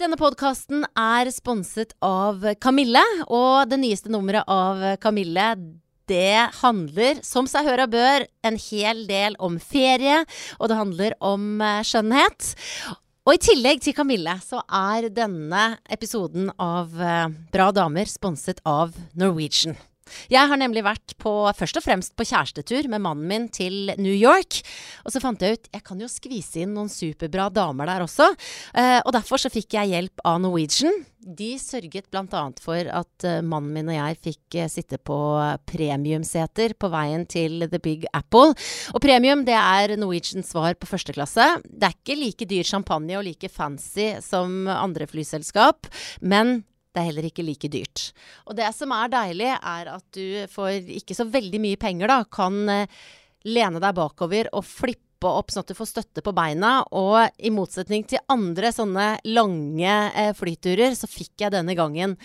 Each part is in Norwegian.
Denne podkasten er sponset av Kamille, og det nyeste nummeret av Kamille det handler, som seg høra bør, en hel del om ferie, og det handler om eh, skjønnhet. Og i tillegg til Kamille så er denne episoden av eh, Bra damer sponset av Norwegian. Jeg har nemlig vært på, først og fremst på kjærestetur med mannen min til New York. Og så fant jeg ut jeg kan jo skvise inn noen superbra damer der også. Eh, og derfor så fikk jeg hjelp av Norwegian. De sørget bl.a. for at uh, mannen min og jeg fikk uh, sitte på premiumseter på veien til The Big Apple. Og premium det er Norwegians svar på første klasse. Det er ikke like dyr champagne og like fancy som andre flyselskap, men det er heller ikke like dyrt. Og det som er deilig, er at du for ikke så veldig mye penger, da, kan eh, lene deg bakover og flippe opp sånn at du får støtte på beina. Og i motsetning til andre sånne lange eh, flyturer, så fikk jeg denne gangen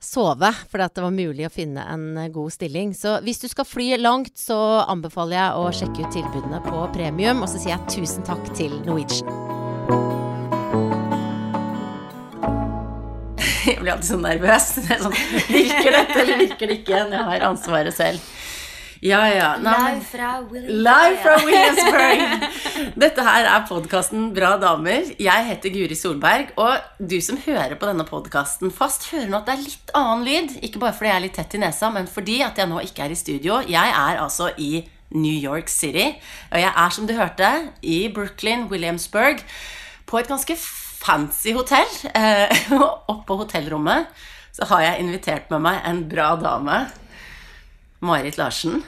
sove, fordi det var mulig å finne en eh, god stilling. Så hvis du skal fly langt, så anbefaler jeg å sjekke ut tilbudene på premium. Og så sier jeg tusen takk til Norwegian. Jeg blir alltid så nervøs. Det sånn, virker dette, eller virker det ikke? Jeg har ansvaret selv. Ja, ja. Nei, Live fra Williamsburg. Williamsburg. Dette her er podkasten Bra damer. Jeg heter Guri Solberg. Og du som hører på denne podkasten fast, hører nå at det er litt annen lyd. Ikke bare fordi jeg er litt tett i nesa, men fordi at jeg nå ikke er i studio. Jeg er altså i New York City. Og jeg er, som du hørte, i Brooklyn, Williamsburg, på et ganske fancy hotell. Eh, og på hotellrommet så har jeg invitert med meg en bra dame. Marit Larsen.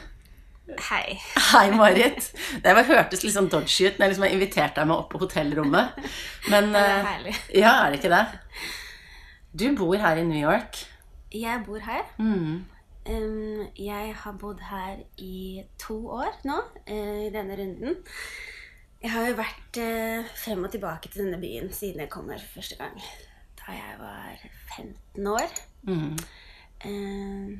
Hei. Hei, Marit. Det var, hørtes litt sånn dodgy ut når jeg liksom har invitert deg med opp på hotellrommet. Men Det er eh, herlig. Ja, er det ikke det? Du bor her i New York. Jeg bor her. Mm. Um, jeg har bodd her i to år nå, eh, i denne runden. Jeg har jo vært eh, frem og tilbake til denne byen siden jeg kom her for første gang. Da jeg var 15 år. Mm. Uh,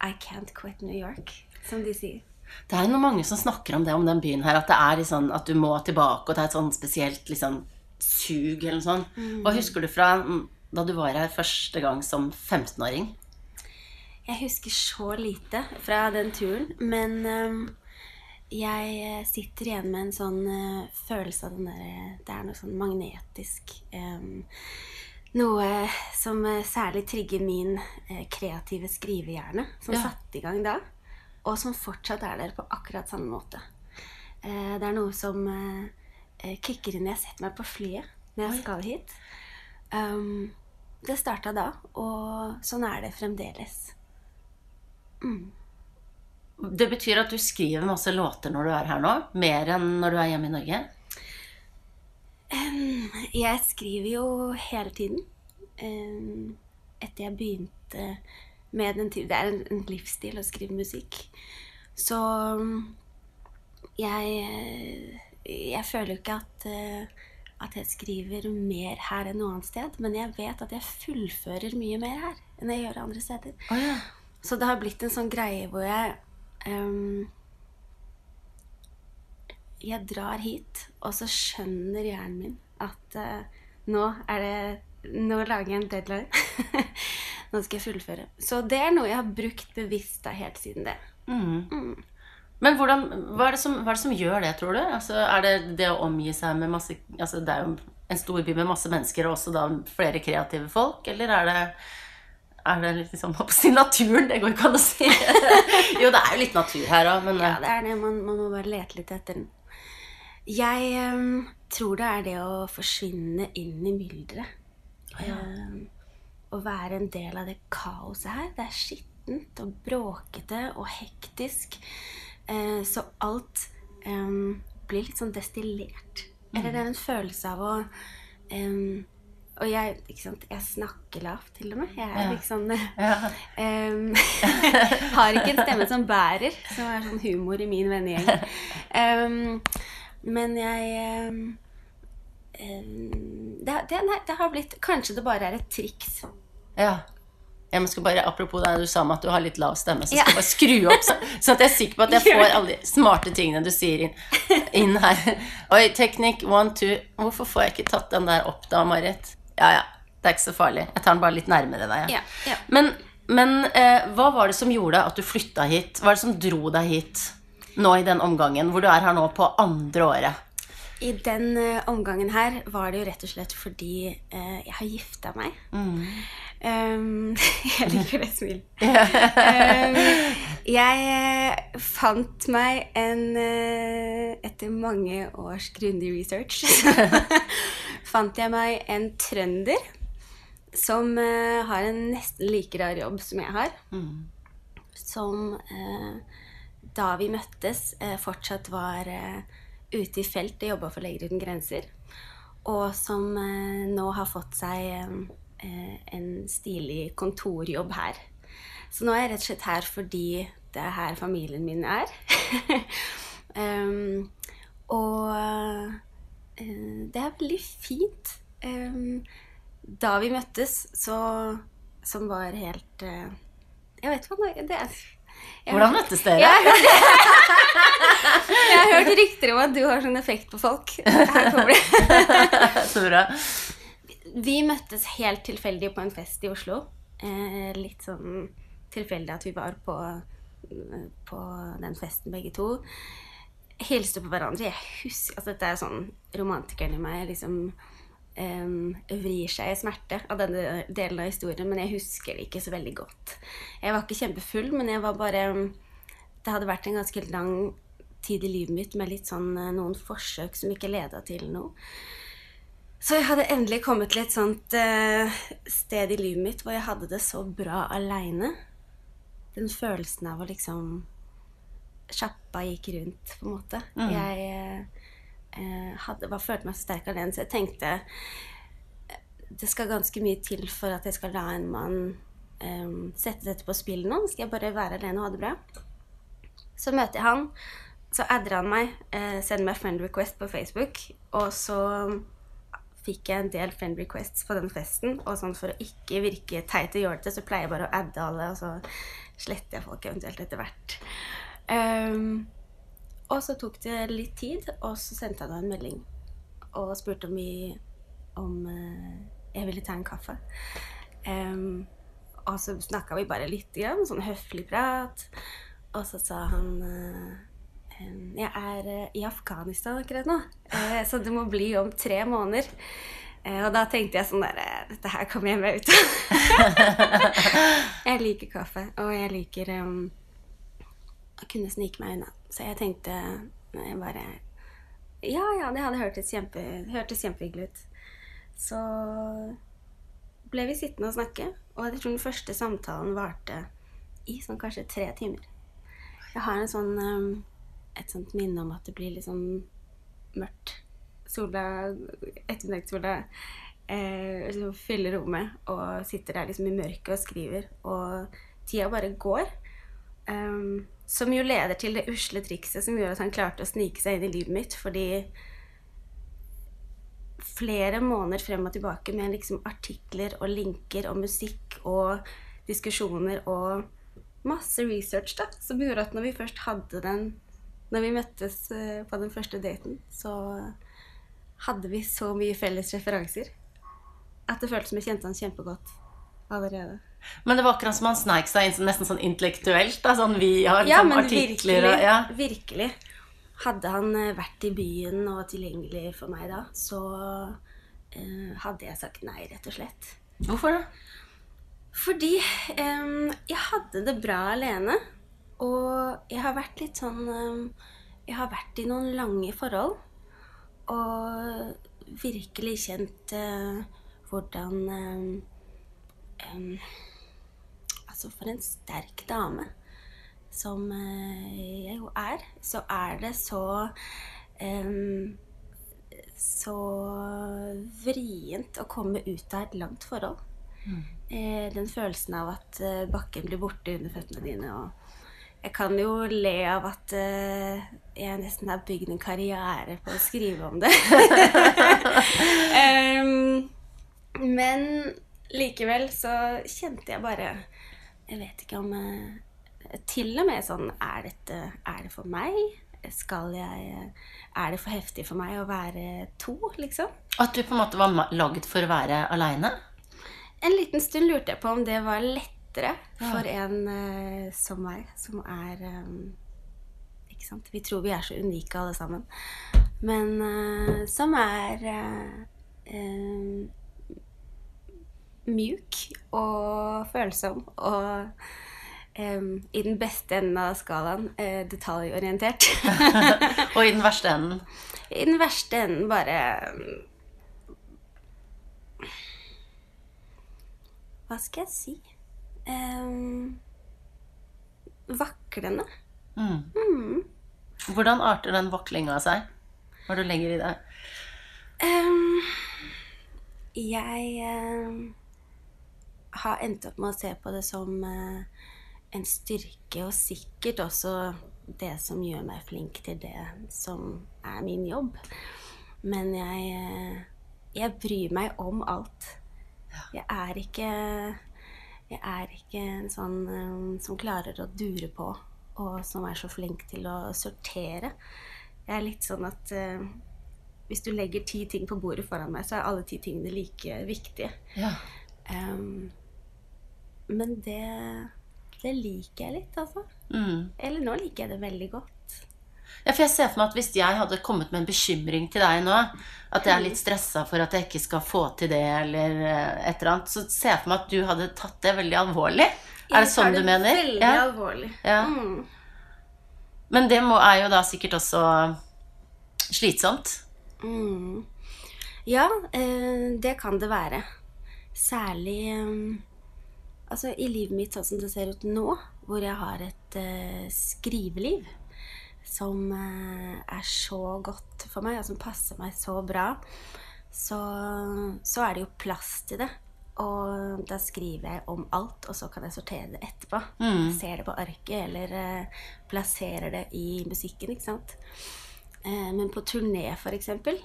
I can't quit New York, som de sier. Det er noe mange som snakker om det om den byen her, at det er liksom, at du må tilbake, og det er et sånn spesielt liksom, sug eller noe sånt. Hva husker du fra mm, da du var her første gang som 15-åring? Jeg husker så lite fra den turen, men ehm, jeg eh, sitter igjen med en sånn eh, følelse av den derre Det er noe sånn magnetisk Noe som eh, særlig trigger min eh, kreative skrivehjerne, som Ja. satte i gang da, og som fortsatt er der på akkurat samme måte. Eh, det er noe som eh, eh, kicker inn når jeg setter meg på flyet når jeg skal hit. Um, det starta da, og sånn er det fremdeles. Det betyr at du skriver masse låter når du er her nå? Mer enn når du er hjemme i Norge? Um, Jeg skriver jo hele tiden. Um, Etter jeg begynte med den Det er en, en livsstil å skrive musikk. Så jeg Jeg føler jo ikke at eh, at jeg skriver mer her enn noe annet sted, men jeg vet at jeg fullfører mye mer her enn jeg gjør andre steder. Oh, ja. Så det har blitt en sånn greie hvor jeg ehm, Jeg drar hit, og så skjønner hjernen min at uh, nå er det Nå lager jeg en deadline. nå skal jeg fullføre. Så det er noe jeg har brukt bevisst da helt siden det. Mm. Men hvordan, hva, er det som, hva er det som gjør det, tror du? Altså, er det det å omgi seg med masse altså, Det er jo en storby med masse mennesker, og også da flere kreative folk? Eller er det er det liksom på sin naturen? Det går ikke an å si. jo, det er jo litt natur her òg, men Ja, det er det. Man, man må bare lete litt etter den. Jeg um, tror det er det å forsvinne inn i mylderet. Ehm, å være en del av det kaoset her. Det er skittent og bråkete og hektisk. Uh, så alt um, blir litt sånn destillert. Eller det er en følelse av å ehm, Og jeg, jeg snakker lavt, til og med. Jeg er Ja. liksom ja. um, har ikke en stemme som bærer, som er sånn humor i min vennegjeng. Um, men jeg ehm, det, det, nei, det har blitt Kanskje det bare er et triks. ja. Jeg skal bare, Apropos det du sa om at du har litt lav stemme, så skal jeg bare skru opp, så, så jeg er sikker på at jeg får alle de smarte tingene du sier inn, inn her. Oi, teknikk one, two. Hvorfor får jeg ikke tatt den der opp da, Marit? Ja, ja. Det er ikke så farlig. Jeg tar den bare litt nærmere deg. Ja, ja. Men, men eh, hva var det som gjorde at du flytta hit? Hva er det som dro deg hit nå i den omgangen, hvor du er her nå på andre året? I den eh, omgangen her var det jo rett og slett fordi eh, jeg har gifta meg. Um, jeg liker det smilet. um, jeg eh, fant meg en eh, Etter mange års grundig research fant jeg meg en trønder som eh, har en nesten like rar jobb som jeg har. Som eh, da vi møttes, eh, fortsatt var eh, ute i felt og jobba for Leger uten grenser. Og som eh, nå har fått seg eh, en stilig kontorjobb her. Så nå er jeg rett og slett her fordi det er her familien min er. um, og det er veldig fint. Da vi møttes, så Som var helt eh, Jeg vet hva det er. Jeg Hvordan møttes dere? Jeg har, hørt, jeg har hørt rykter om at du har sånn effekt på folk. Her kommer det. Så bra. Vi møttes helt tilfeldig på en fest i Oslo. Eh, litt sånn tilfeldig at vi var på, på den festen begge to. Hilste på hverandre. Jeg husker, altså Dette er sånn romantikeren i meg liksom um, vrir seg i smerte av denne delen av historien, men jeg husker det ikke så veldig godt. Jeg var ikke kjempefull, men jeg var bare Det hadde vært en ganske lang tid i livet mitt med litt sånn eh, noen forsøk som ikke leda til noe. Så jeg hadde endelig kommet til et sånt uh, sted i livet mitt hvor jeg hadde det så bra aleine. Den følelsen av å liksom Sjappa gikk rundt, på en måte. Jeg eh, hadde, bare følte meg så sterk alene, så jeg tenkte eh, det skal ganske mye til for at jeg skal la en mann eh, sette dette på spill nå. Skal jeg bare være alene og ha det bra? Så møter jeg han, så adder han meg, eh, sender meg friend request på Facebook, og så fikk jeg en del friend requests på den festen, og sånn for å ikke virke teit og jålete, så pleier jeg bare å adde alle, og så sletter jeg folk eventuelt etter hvert. Ehm, og så tok det litt tid, og så sendte han en melding og spurte om, vi, om eh, jeg ville ta en kaffe. Um, og så snakka vi bare litt, grann, sånn høflig prat. Og så sa han eh, Jeg er eh, i Afghanistan akkurat nå, så det må bli om tre måneder. Og da tenkte jeg sånn der eh, Dette her kommer jeg meg ut av. jeg liker kaffe, og jeg liker em, å kunne snike meg unna. Så jeg tenkte jeg bare Ja, ja, det hadde hørtes, kjempe, hørtes kjempehyggelig ut. Så ble vi sittende og snakke, og jeg tror den første samtalen varte i sånn kanskje tre timer. Jeg har en sånn, um, et sånt minne om at det blir litt sånn mørkt. Sola, ettermiddagssola eh, liksom fyller rommet, og sitter der liksom i mørket og skriver, og tida bare går. Um, som jo leder til det usle trikset som gjorde at han klarte å snike seg inn i livet mitt, fordi flere måneder frem og tilbake med liksom artikler og linker og musikk og diskusjoner og masse research da, som gjorde at når vi først hadde den Når vi møttes eh, på den første daten, så hadde vi så mye felles referanser at det føltes som jeg kjente han kjempegodt allerede. Men det var akkurat som han sneik seg inn nesten sånn intellektuelt. Da, sånn via Ja, sånn artikler virkelig. og ja. men Virkelig. Hadde han eh, vært i byen og tilgjengelig for meg da, så eh, hadde jeg sagt nei, rett og slett. Hvorfor det? Fordi eh, jeg hadde det bra alene. Og jeg har vært litt sånn eh, Jeg har vært i noen lange forhold. Og virkelig kjent eh, hvordan em, Altså, for en sterk dame som eh, jeg jo er, så er det så um, Så vrient å komme ut av et langt forhold. Mm. den følelsen av at eh, bakken blir borte under føttene dine. Og jeg kan jo le av at eh, jeg nesten har bygd en karriere på å skrive om det. um, men likevel så kjente jeg bare Jeg vet ikke om eh, Til og med sånn Er, dette, er det for meg? skal jeg Er det for heftig for meg å være to, liksom? At du på en måte var lagd for å være aleine? En liten stund lurte jeg på om det var lettere for en eh, som meg, som er eh, Ikke sant? Vi tror vi er så unike alle sammen. Men som er mjuk og følsom og Um, i den beste enden av skalaen uh, detaljorientert. Og i den verste enden? I den verste enden bare Hva skal jeg si? Um, vaklende. Mm. Hvordan arter den vaklinga seg? Når du legger i det? Jeg har endt opp med å se på det som eh, en styrke, og sikkert også det som gjør meg flink til det som er min jobb. Men jeg, eh, jeg bryr meg om alt. Jeg er ikke Jeg er ikke en sånn eh, som klarer å dure på, og som er så flink til å sortere. Jeg er litt sånn at hvis du legger ti ting på bordet foran meg, så er alle ti tingene like viktige. Ja. Ehm, men det, det liker jeg litt, altså. Mm. Eller nå liker jeg det veldig godt. Ja, for jeg ser for meg at hvis jeg hadde kommet med en bekymring til deg nå, at jeg er litt stressa for at jeg ikke skal få til det, eller eh, et eller annet, så ser jeg for meg at du hadde tatt det veldig alvorlig. Er det Jeg sånn du mener? Veldig Ja. alvorlig. Ja. Mm. Men det må, er jo da sikkert også slitsomt. Mm. Ja, eh, det kan det være. Særlig eh, altså i livet mitt sånn som det ser ut nå, hvor jeg har et uh, skriveliv som uh, er så godt for meg, og som passer meg så bra, så, så er det jo plass til det. Og da skriver jeg om alt, og så kan jeg sortere det etterpå. Ser det på arket, eller uh, plasserer det i musikken, ikke sant. Men på turné, for eksempel,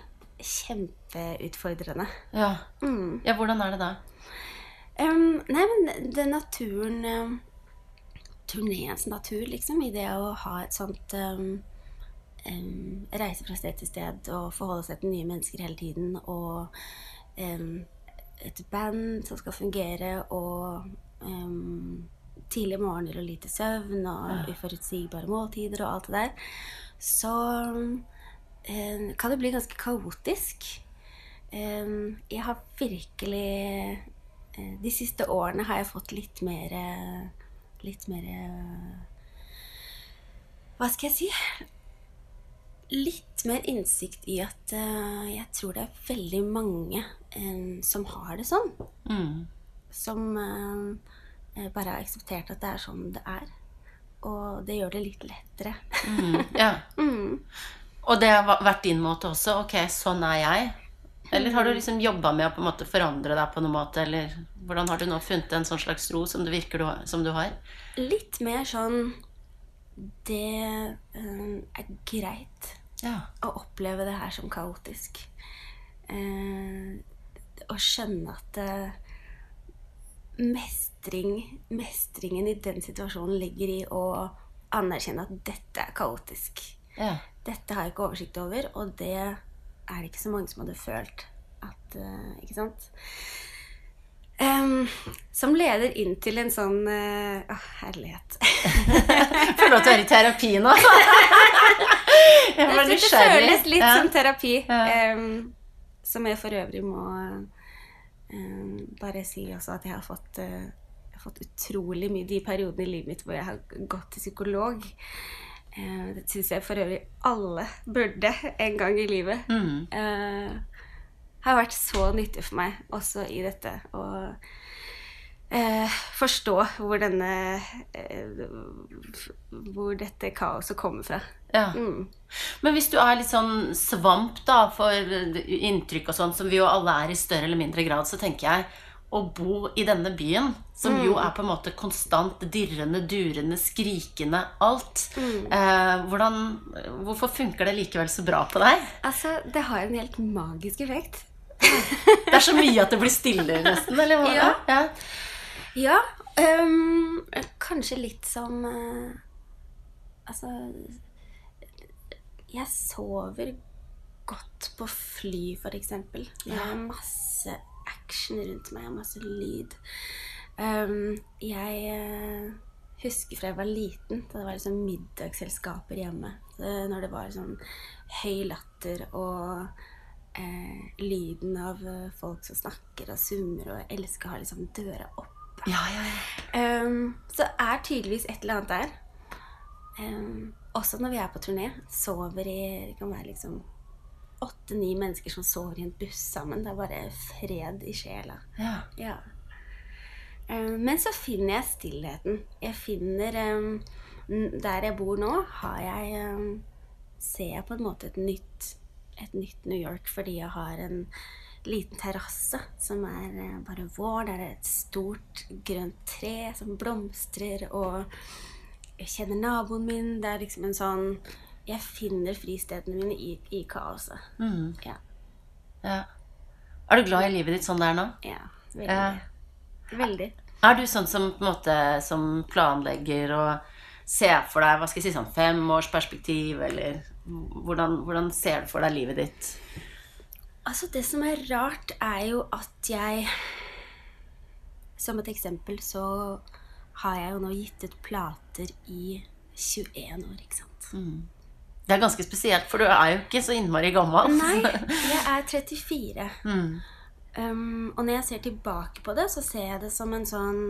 kjempeutfordrende. Ja. Mm. ja, hvordan er det da? Em, nei, men det naturen um, Turneens natur, liksom, i det å ha et sånt um, Reise fra sted til sted og forholde seg til nye mennesker hele tiden. Og et band som skal fungere, og tidlige morgener og lite søvn, og uforutsigbare måltider og alt det der. Så kan det bli ganske kaotisk. Jeg har virkelig De siste årene har jeg fått litt mer eh, Litt mer eh, Hva skal jeg si? Litt mer innsikt i at eh, jeg tror det er veldig mange eh, som har det sånn. Mm. Som eh, eh, bare har akseptert at det er sånn det er. Og det gjør det litt lettere. Mm. Ja. Mm. Og det har vært din måte også? Ok, sånn er jeg. Eller har du liksom jobba med å på en måte forandre deg på noen måte? Eller hvordan har du nå funnet en sånn slags ro som du virker du, som du har? Litt mer sånn Det eh, er greit Ja. å oppleve det her som kaotisk. Eh, å skjønne at eh, mestring, mestringen i den situasjonen ligger i å anerkjenne at dette er kaotisk. ja. Dette har jeg ikke oversikt over, og det er det ikke så mange som hadde følt at uh, Ikke sant? Um, som leder inn til en sånn Å, uh, herlighet. Føler at du er i terapi nå. Jeg var nysgjerrig. Det føles litt Ja. som terapi. Ja. Um, som jeg for øvrig må um, bare si også at jeg har fått uh, jeg har fått utrolig mye de periodene i livet mitt hvor jeg har gått til psykolog. Eh, det syns jeg for øvrig alle burde en gang i livet. Mm. Eh, har vært så nyttig for meg også i dette. Å eh, forstå hvor denne eh, Hvor dette kaoset kommer fra. Ja. Mm. Men hvis du er litt sånn svamp da, for inntrykk og sånn, som vi jo alle er i større eller mindre grad, så tenker jeg å bo i denne byen, som jo er på en måte konstant dirrende, durende, skrikende, alt. Eh, hvordan, hvorfor funker det likevel så bra på deg? Altså, det har en helt magisk effekt. Det er så mye at det blir stille, nesten. Eller hva? Ja. ja. Ja, um, kanskje litt som uh, Altså jeg sover godt på fly, for eksempel. Jeg har masse action rundt meg, og masse lyd. Um, jeg eh, husker fra jeg var liten, da det var liksom middagsselskaper hjemme. Når det var sånn høy latter og eh, lyden av eh, folk som snakker og summer, og jeg elsker å ha liksom døra opp. Ja, ja, ja. Um, så er tydeligvis et eller annet der. Um, også når vi er på turné, sover i Det kan være liksom åtte-ni mennesker som sover i en buss sammen. Det er bare fred i sjela. ja. Ja. Um, men så finner jeg stillheten. Jeg finner um, Der jeg bor nå, har jeg um, Ser jeg på en måte et nytt, et nytt New York fordi jeg har en liten terrasse som er eh, bare vår. Der er et stort, grønt tre som blomstrer, og jeg kjenner naboen min. Det er liksom en sånn Jeg finner fristedene mine i, i kaoset. Mm, Ja. ja. Er du glad i livet ditt sånn det er nå? ja veldig. Ja. Veldig. Er du sånn som måte som planlegger og ser for deg hva skal jeg si, sånn femårsperspektiv, eller hvordan, hvordan ser du for deg livet ditt? Altså, det som er rart, er jo at jeg Som et eksempel så har jeg jo nå gitt ut plater i 21 år, ikke sant. Det er ganske spesielt, for du er jo ikke så innmari gammel. Nei, jeg er 34. Mm. Um, og når jeg ser tilbake på det, så ser jeg det som en sånn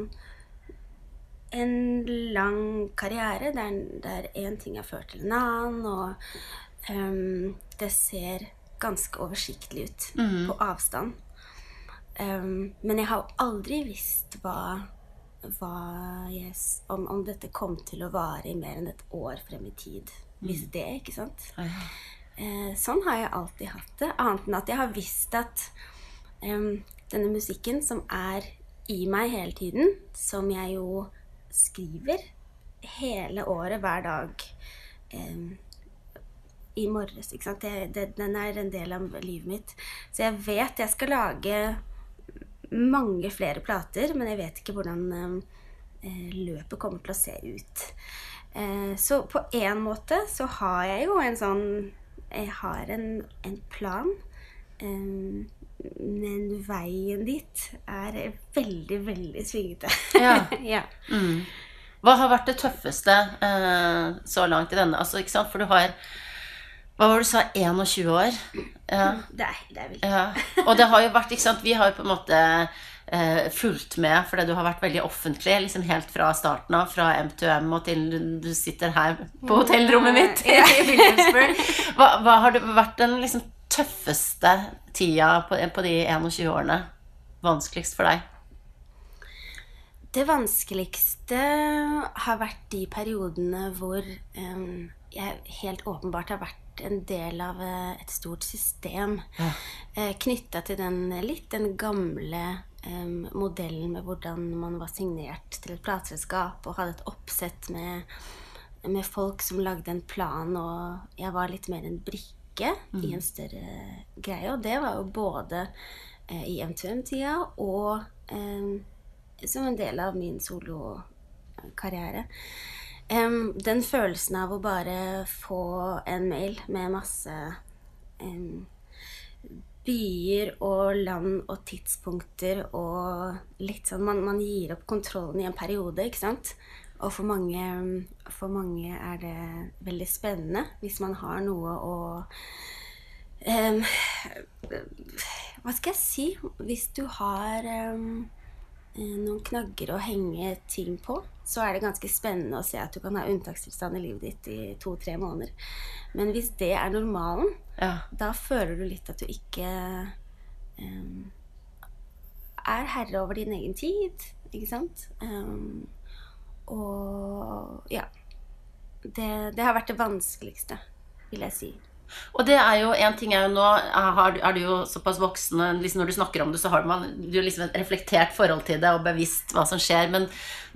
En lang karriere der, der én ting har ført til en annen, og um, det ser ganske oversiktlig ut på avstand. Um, men jeg har aldri visst hva, hva yes, om, om dette kom til å vare i mer enn et år frem i tid. Hvis det, ikke sant? Eh, sånn har jeg alltid hatt det. Annet enn at jeg har visst at em, denne musikken som er i meg hele tiden, som jeg jo skriver hele året, hver dag em, i morges, ikke sant? Det, det, den er en del av livet mitt. Så jeg vet jeg skal lage mange flere plater, men jeg vet ikke hvordan eh, løpet kommer til å se ut. Eh, så på en måte så har jeg jo en sånn Jeg har en, en plan. Eh, men veien dit er veldig, veldig svingete. Ja. ja. Mm. Hva har vært det tøffeste eh, så langt i denne? Altså, ikke sant? For du har Hva var det du sa? 21 år? Ja. Det er, det er Ja, og det har jo vært, ikke sant, vi har jo på en måte eh, fulgt med, fordi du har vært veldig offentlig, liksom helt fra starten av, fra M2M og til du sitter her på hotellrommet mitt i Williamsburg. Hva, hva har vært den liksom tøffeste tida på, på de 21 årene? Vanskeligst for deg? Det vanskeligste har vært de periodene hvor um, jeg helt åpenbart har vært en del av eh, et stort system Ja. eh, knytta til den litt den gamle em, modellen med hvordan man var signert til et plateselskap og hadde et oppsett med, med folk som lagde en plan, og jeg var litt mer en brikke i en større greie. Og det var jo både uh, i M2M-tida og um, som en del av min solokarriere. Um, den følelsen av å bare få en mail med masse em, byer og land og tidspunkter og litt sånn man, man gir opp kontrollen i en periode, ikke sant? Og for mange, for mange er det veldig spennende hvis man har noe å um, Hva skal jeg si? Hvis du har eh, noen knagger å henge ting på, så er det ganske spennende å se at du kan ha unntakstilstand i livet ditt i to-tre måneder. Men hvis det er normalen, Ja. da føler du litt at du ikke um, er herre over din egen tid, ikke sant? Um, og ja. Det, det har vært det vanskeligste, vil jeg si. Og det er jo, en ting er jo nå er du jo såpass voksen, liksom når du snakker om det, så har man du har liksom et reflektert forhold til det og bevisst hva som skjer. Men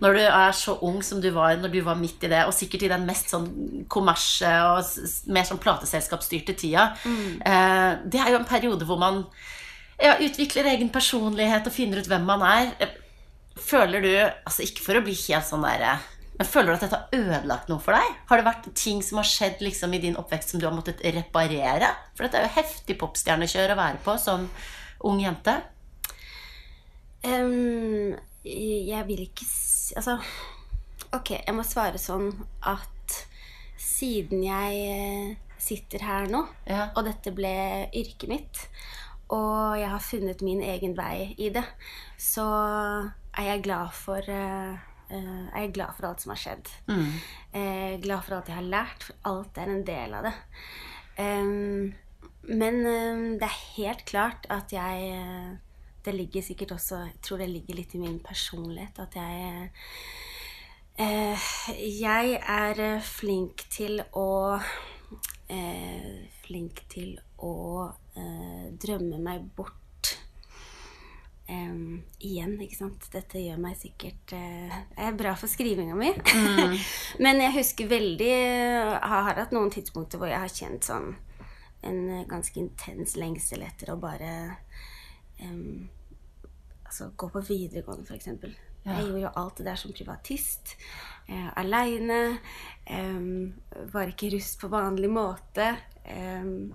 når du er så ung som du var når du var midt i det, og sikkert i den mest sånn kommersie og mer sånn plateselskapsstyrte tida, eh, det er jo en periode hvor man ja, utvikler egen personlighet og finner ut hvem man er. Eh, Føler du, altså ikke for å bli helt sånn der eh, Men Føler du at dette har ødelagt noe for deg? Har det vært ting som har skjedd liksom, i din oppvekst som du har måttet reparere? For dette er jo heftig popstjernekjør å være på som ung jente. Um, jeg vil ikke Altså, ok, jeg må svare sånn at siden jeg eh, sitter her nå, Ja. og dette ble yrket mitt, og jeg har funnet min egen vei i det, så er jeg glad for eh, eh, er glad for alt som har skjedd. Mm. Jeg er glad for alt jeg har lært, for alt er en del av det. Ehm, men det er helt klart at jeg eh, Det ligger sikkert også Jeg tror det ligger litt i min personlighet at jeg eh, Jeg er eh, flink til å eh, Flink til å eh, drømme meg bort. Em, igjen, ikke sant. Dette gjør meg sikkert uh, er bra for skrivinga mi. Men jeg husker veldig Har har hatt noen tidspunkter hvor jeg har kjent sånn en eh, ganske intens lengsel etter å bare um, Altså gå på videregående, f.eks. Ja. Jeg gjorde jo alt det der som privatist. Eh, Aleine. Um, var ikke russ på vanlig måte. Um,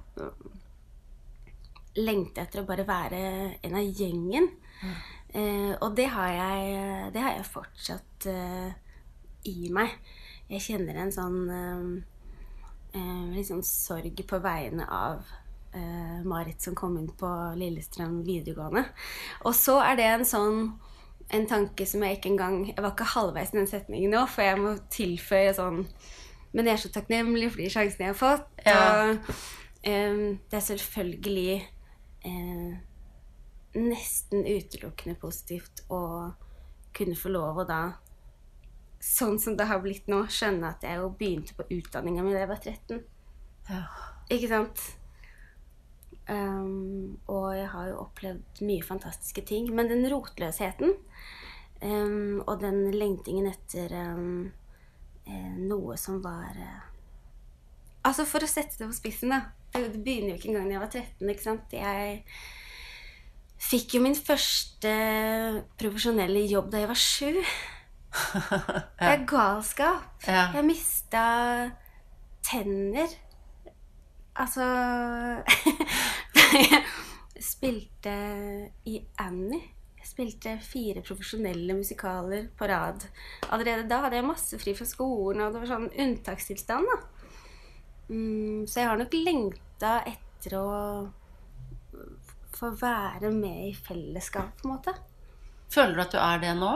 lengte etter å bare være en av gjengen. Eh, og det har jeg, det har jeg fortsatt eh, i meg. Jeg kjenner en sånn eh, litt sånn sorg på vegne av Marit som kom inn på Lillestrøm videregående. Og så er det en sånn en tanke som jeg ikke engang Jeg var ikke halvveis i den setningen nå, for jeg må tilføye sånn Men jeg er så takknemlig for de sjansene jeg har fått. Ja. Og eh, det er selvfølgelig eh, nesten utelukkende positivt å kunne få lov å da Sånn som det har blitt nå, skjønne at jeg jo begynte på utdanninga mi da jeg var 13. Ja. Ikke sant? Um, og jeg har jo opplevd mye fantastiske ting. Men den rotløsheten um, og den lengtingen etter um, noe som var uh, Altså, for å sette det på spissen, da. Det, det begynner jo ikke engang da jeg var 13. ikke sant? Jeg fikk jo min første profesjonelle jobb da jeg var sju. Det er galskap. Ja. Jeg mista tenner. Altså Jeg spilte i Annie. Jeg spilte fire profesjonelle musikaler på rad. Allerede da hadde jeg masse fri fra skolen, og det var sånn unntakstilstand, da. Mm, så jeg har nok lengta etter å få være med i fellesskap, på en måte. Føler du at du er det nå?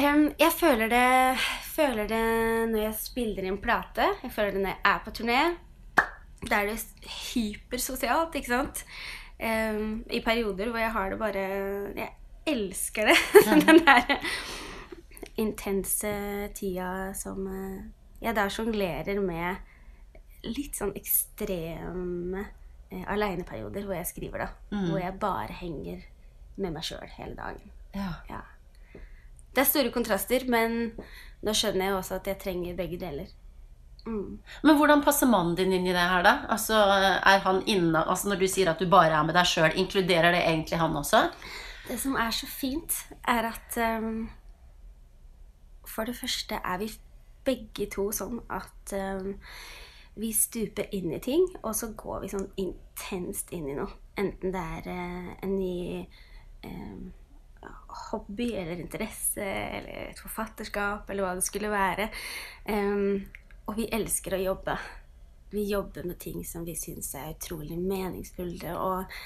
Um, jeg føler det, føler det når jeg spiller inn plate. Jeg føler det når jeg er på turné. Da er det hypersosialt, ikke sant? Um, I perioder hvor jeg har det bare Jeg elsker det. Den der intense tida som eh, jeg da sjonglerer med litt sånn ekstreme eh, aleneperioder hvor jeg skriver, da. Hvor jeg bare henger med meg sjøl hele dagen. Ja. Ja. Det er store kontraster, men nå skjønner jeg også at jeg trenger begge deler. Mm. Men hvordan passer mannen din inn i det her, da? Altså, er han inne, altså Når du sier at du bare er med deg sjøl, inkluderer det egentlig han også? Det som er så fint, er at um, For det første er vi begge to sånn at um, vi stuper inn i ting, og så går vi sånn intenst inn i noe. Enten det er eh, en ny eh, hobby eller interesse eller et forfatterskap eller hva det skulle være. Um, og vi elsker å jobbe. Vi jobber med ting som vi syns er utrolig meningsfulle. Og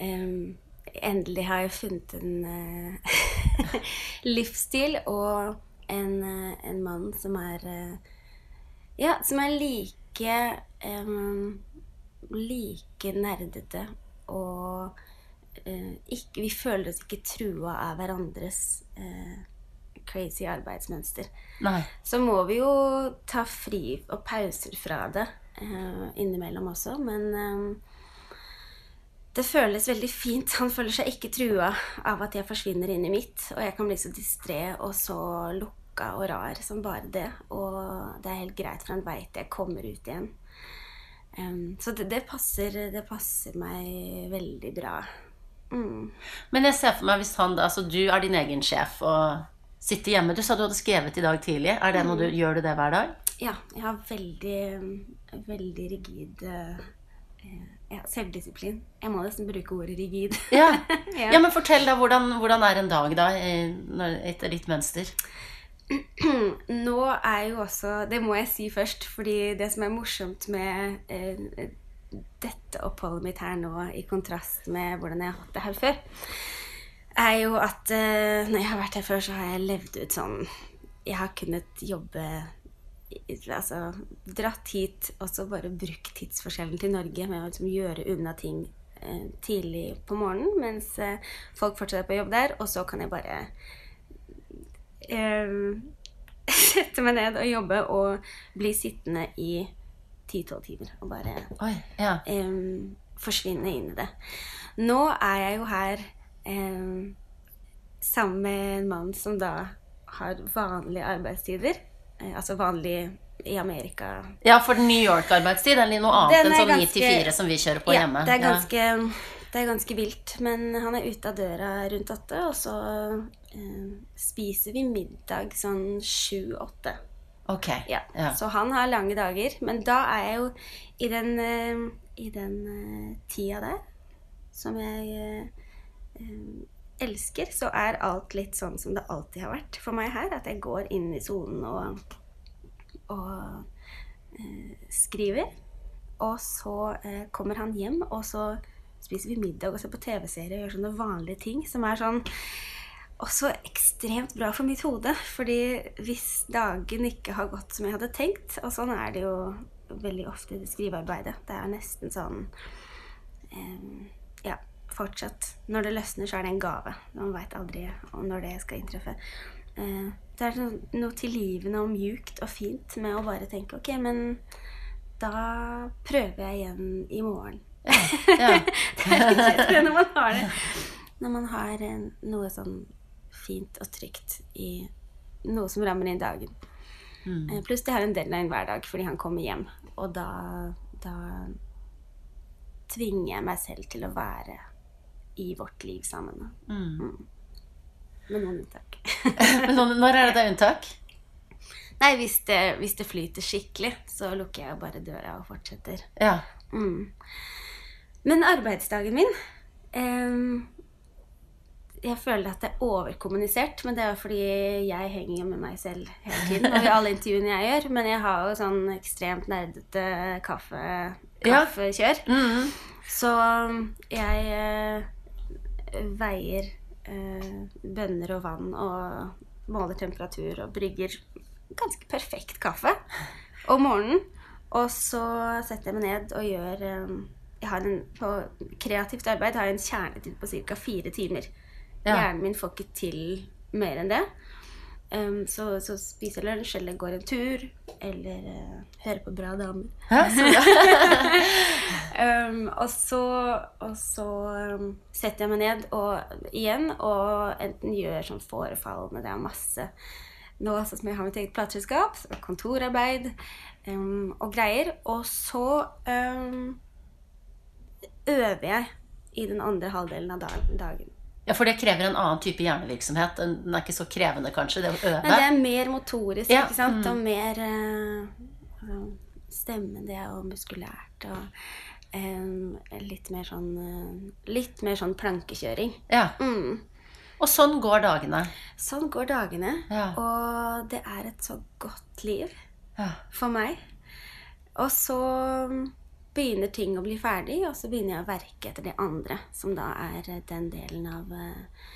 um, endelig har jeg funnet en eh, livsstil og en, eh, en mann som er eh, Ja, som er like um, Like nerdete og uh, ikke, Vi føler oss ikke trua av hverandres uh, crazy arbeidsmønster. Nei. Så må vi jo ta fri og pauser fra det uh, innimellom også, men um, det føles veldig fint. Han føler seg ikke trua av at jeg forsvinner inn i mitt, og jeg kan bli så distré og så lukka og rar som bare det. Og det er helt greit, for han veit jeg kommer ut igjen. Um, så det, det, passer, det passer meg veldig bra. Mm. Men jeg ser for meg hvis han da Altså, du er din egen sjef og sitter hjemme. Du sa du hadde skrevet i dag tidlig. Er det noe du, Gjør du det hver dag? Ja, jeg har veldig, veldig rigid eh, ja, selvdisiplin. Jeg må nesten bruke ordet rigid. Ja, Ja. men fortell da, hvordan, hvordan er en dag da, når- etter ditt mønster? Nå er jo også Det må jeg si først, fordi det som er morsomt med eh, dette oppholdet mitt her nå, i kontrast med hvordan jeg har hatt det her før, er jo at eh, når jeg har vært her før, så har jeg levd ut sånn Jeg har kunnet jobbe Altså dratt hit og så bare brukt tidsforskjellen til Norge med å liksom gjøre unna ting eh, tidlig på morgenen mens eh, folk fortsetter på jobb der, og så kan jeg bare sette meg ned og jobbe og bli sittende i 10-12 timer og bare Oi, ja. em, forsvinne inn i det. Nå er jeg jo her em, sammen med en mann som da har vanlige arbeidstider. Eh, altså vanlig i Amerika. Ja, for New York-arbeidstid er noe annet enn sånn 9 til 4 som vi kjører på ja, hjemme. Det er, Ja. ganske, det er ganske vilt. Men han er ute av døra rundt åtte, og så spiser vi middag sånn sju-åtte. Ok. Ja. Ja. Så han har lange dager. Men da er jeg jo i den, eh, i den eh, tida der som jeg eh, eh, elsker, så er alt litt sånn som det alltid har vært for meg her. At jeg går inn i sonen og, og eh, skriver. Og så kommer han hjem, og så spiser vi middag og ser på TV-serier og gjør sånne vanlige ting som er sånn også ekstremt bra for mitt hode. Fordi hvis dagen ikke har gått som jeg hadde tenkt, og sånn er det jo veldig ofte i det skrivearbeidet Det er nesten sånn em, Ja, fortsatt. Når det løsner, så er det en gave. Man veit aldri om når det skal inntreffe. Eh, det er noe, noe tilgivende og mjukt og fint med å bare tenke ok, men da prøver jeg igjen i morgen. Ja. Det er litt lettere når man har det. Når man har eh, noe sånn fint og trygt i noe som rammer inn dagen. Mm. Eh, Pluss de har en deadline hver dag fordi han kommer hjem. Og da, da tvinger jeg meg selv til å være i vårt liv sammen. Mm. Mm. Med noen unntak. Når- er det det unntak? Nei, hvis det, hvis det flyter skikkelig, så lukker jeg bare døra og fortsetter. Ja. Mm. Men arbeidsdagen min em, Jeg føler at det er overkommunisert, men det er jo fordi jeg henger med meg selv hele tiden. Og i alle intervjuene jeg gjør. Men jeg har jo sånn ekstremt nerdete kaffe, Ja. kaffekjør. -hmm. Så jeg eh, veier eh, bønner og vann og måler temperatur og brygger ganske perfekt kaffe om morgenen. Og så setter jeg meg ned og gjør eh, jeg har en, På kreativt arbeid har jeg en kjernetid på ca. fire timer. Ja. Hjernen min får ikke til mer enn det. Um, så, så spiser jeg lunsj, eller går en tur, eller uh, hører på bra damer. Ja. Um, og så, og så um, setter jeg meg ned og, igjen og enten gjør sånn forefallende Det er masse nå som jeg har mitt eget plateselskap, kontorarbeid og greier. Og så øver jeg i den andre halvdelen av dagen. Ja, for det krever en annen type hjernevirksomhet. Den er ikke så krevende, kanskje, det å øve. Men det er mer motorisk, Ja, ikke sant? mm. Og mer uh, stemmende og muskulært. Og em, litt mer sånn eh, Litt mer sånn plankekjøring. Ja. Mm. Og sånn går dagene. Sånn går dagene. Ja. Og det er et så godt liv Ja. for meg. Og så begynner ting å bli ferdig, og så begynner jeg å verke etter det andre, som da er eh, den delen av eh,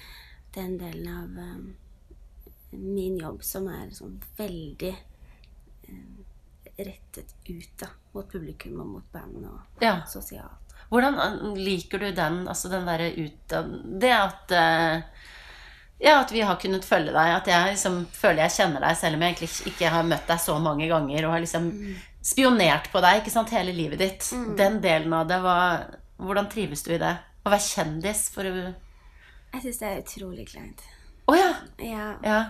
Den delen av eh, min jobb som er sånn veldig rettet ut da, mot publikum og mot band og Ja. sosialt. Hvordan liker du den, altså den derre ut Det at Ja, at vi har kunnet følge deg. At jeg liksom føler jeg kjenner deg, selv om jeg egentlig ikke har møtt deg så mange ganger og har liksom spionert på deg ikke sant, hele livet ditt. Den delen av det, hva, hvordan trives du i det? Å være kjendis for å Å Jeg syns det er utrolig kleint. ja! Ja, Ja.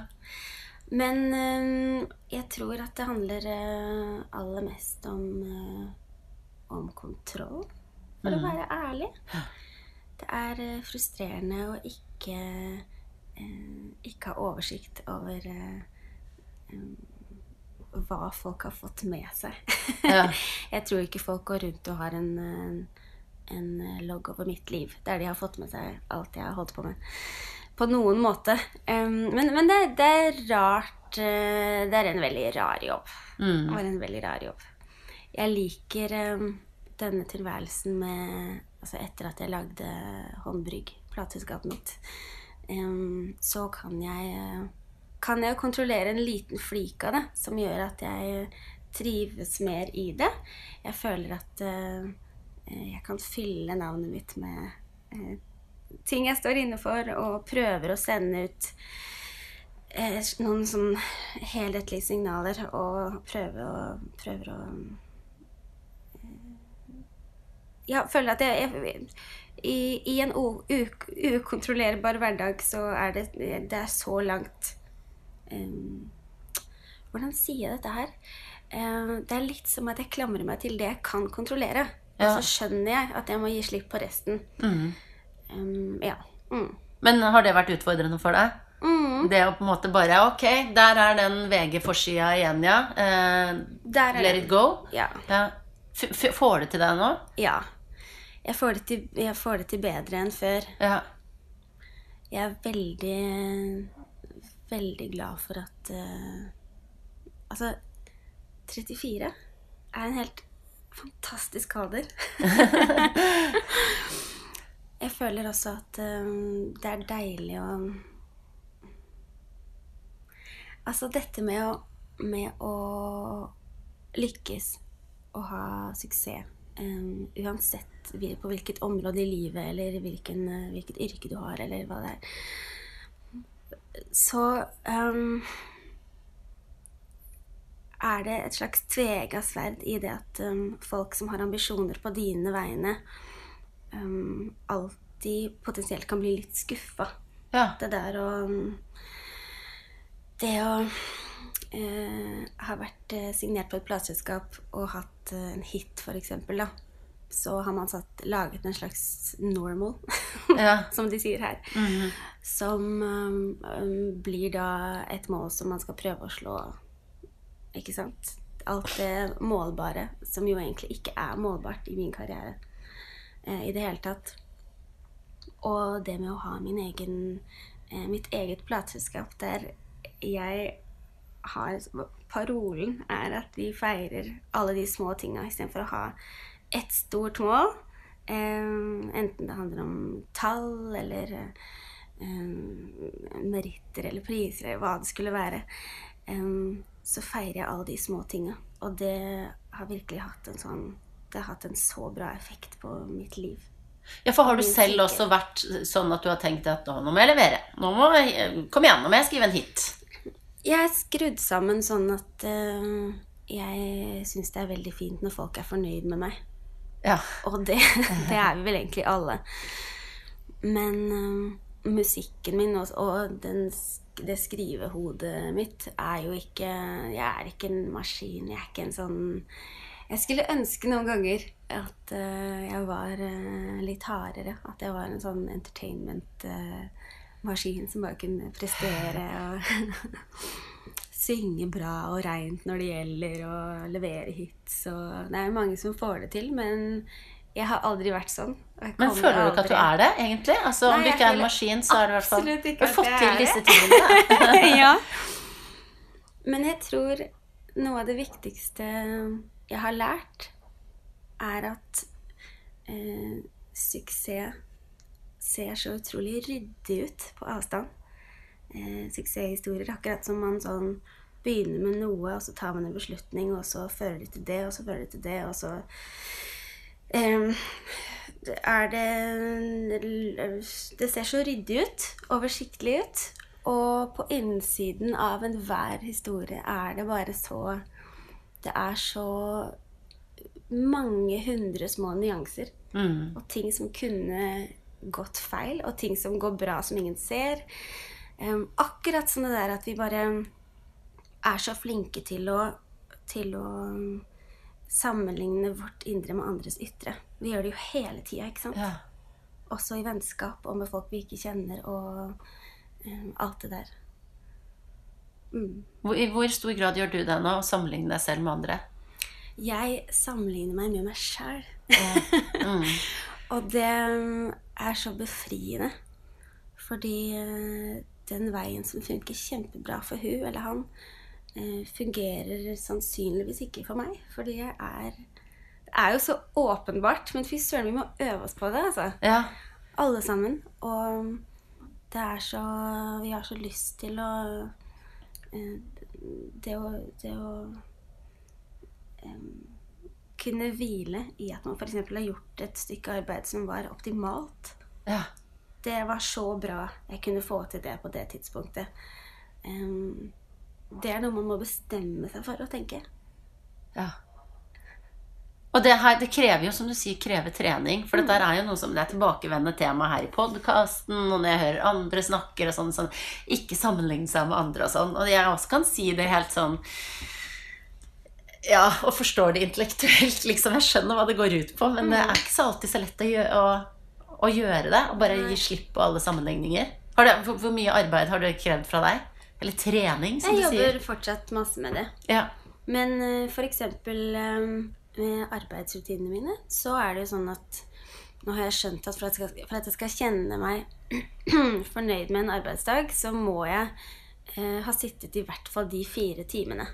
Men øh, jeg tror at det handler øh, aller mest om, øh, om kontroll, for å være ærlig. Det er frustrerende å ikke ikke ha oversikt over hva folk har fått med seg. Ja. jeg tror ikke folk går rundt og har en, en logg over mitt liv der de har fått med seg alt jeg har holdt på med. På noen måte. Em, men men det, det er rart eh, Det er en veldig rar jobb. Mm. Det var en veldig rar jobb. Jeg liker em, denne tilværelsen med Altså etter at jeg lagde Håndbrygg, plateselskapet mitt, em, så kan jeg eh, kan jeg kontrollere en liten flik av det, som gjør at jeg trives mer i det. Jeg føler at uh, jeg kan fylle navnet mitt med uh, ting jeg står inne for, og prøver å sende ut uh, noen sånn helhetlige signaler, og prøver å, prøver å Ja, føler at jeg, jeg i, I en ukontrollerbar hverdag så er det, det er så langt Hvordan sier jeg dette her? Det er litt som at jeg klamrer meg til det jeg kan kontrollere. Og så skjønner jeg at jeg må gi slipp på resten. Mm. Ja. Mm. Men har det vært utfordrende for deg? Mm. Det å på en måte bare Ok, der er den VG-forsida igjen, ja. Eh, let it go. Ja. Ja. Får det til deg nå? ja. Jeg får, det til, jeg får det til bedre enn før. Ja. Jeg er veldig, veldig glad for at uh, Altså, 34 er en helt fantastisk alder. jeg føler også at um, det er deilig å Altså, dette med å, med å lykkes og ha suksess um, uansett på hvilket område i livet eller hvilken, hvilket yrke du har, eller hva det er. Så um, er det et slags tvega sverd i det at um, folk som har ambisjoner på dine vegne, um, alltid potensielt kan bli litt skuffa. ja. Det der å Det å uh, ha vært eh, signert på et plateselskap og hatt uh, en hit, for eksempel, da. Så har man satt, laget en slags normal, ja. som de sier her. Mhm. Som um, um, blir da et mål som man skal prøve å slå. Ikke sant? Alt det målbare, som jo egentlig ikke er målbart i min karriere eh, i det hele tatt. Og det med å ha min egen, eh, mitt eget plateselskap der jeg har Parolen er at vi feirer alle de små tinga istedenfor å ha ett stort mål. Eh, enten det handler om tall eller eh, meritter eller priser eller hva det skulle være. Eh, så feirer jeg alle de små tinga. Og det har virkelig hatt en sånn Det har hatt en så bra effekt på mitt liv. ja, for har du selv også vært sånn at du har tenkt at nå må jeg levere? Nå må jeg, kom igjen, nå må jeg skrive en hit. Jeg er skrudd sammen sånn at uh, jeg syns det er veldig fint når folk er fornøyd med meg. Ja. Og det, det er vi vel egentlig alle. Men uh, musikken min og, og den, det skrivehodet mitt er jo ikke Jeg er ikke en maskin. Jeg er ikke en sånn Jeg skulle ønske noen ganger at uh, jeg var uh, litt hardere. At jeg var en sånn entertainment-maskin som bare kunne prestere og synge bra og reint når det gjelder, og levere hits. Og det er jo mange som får det til, men jeg har aldri vært sånn. Men føler du ikke at du er det, egentlig? Altså, Om du ikke er en maskin, så er du i hvert fall Du har fått til disse tingene. ja. Men jeg tror noe av det viktigste jeg har lært, er at eh, suksess ser så utrolig ryddig ut på avstand. Eh, suksesshistorier, akkurat som man sånn begynner med noe, og så tar man en beslutning, og så fører det til det, og så fører det til det, og så eh, er det Det ser så ryddig ut, oversiktlig ut. Og på innsiden av enhver historie er det bare så Det er så mange hundre små nyanser. Mm. Og ting som kunne gått feil, og ting som går bra som ingen ser. Um, akkurat som det der at vi bare er så flinke til å, til å sammenligne vårt indre med andres ytre. Vi gjør det jo hele tida, ikke sant? Ja. Også i vennskap og med folk vi ikke kjenner. Og um, alt det der. Mm. Hvor, I hvor stor grad gjør du det nå, å sammenligne deg selv med andre? Jeg sammenligner meg med meg sjæl. Mm. Og det mm, er så befriende. Fordi eh, den veien som funker kjempebra for hun eller han, fungerer sannsynligvis ikke for meg. Fordi jeg er Det er jo så åpenbart, men fy søren, vi må øve oss på det, altså. Ja. Alle sammen. Og det er så Vi har så lyst til å eh, Det å, det å kunne hvile i at man f.eks. har gjort et stykke arbeid som var optimalt. ja. Det var så bra jeg kunne få til det på det tidspunktet. Em, det er noe man må bestemme seg for å tenke. Ja. Og det her, det krever jo, som du sier, krever trening. For dette er jo noe som det er tilbakevendende tema her i podkasten, og når jeg hører andre snakker og sånn, sånn Ikke sammenligne seg med andre og sånn. Og jeg også kan si det helt sånn Ja, og forstår det intellektuelt, liksom. Jeg skjønner hva det går ut på, men det er ikke så alltid så lett å gjøre, å, å gjøre det. Og bare gi slipp på alle sammenligninger. Har det, hvor, hvor mye arbeid har det krevd fra deg? Eller trening, som Jeg du sier. Jeg jobber fortsatt masse med det. Ja. Men eh, for eksempel eh, med arbeidsrutinene mine, så er det jo sånn at nå har jeg skjønt at for at jeg skal, for at jeg skal kjenne meg fornøyd med en arbeidsdag, så må jeg eh, ha sittet i hvert fall de fire timene.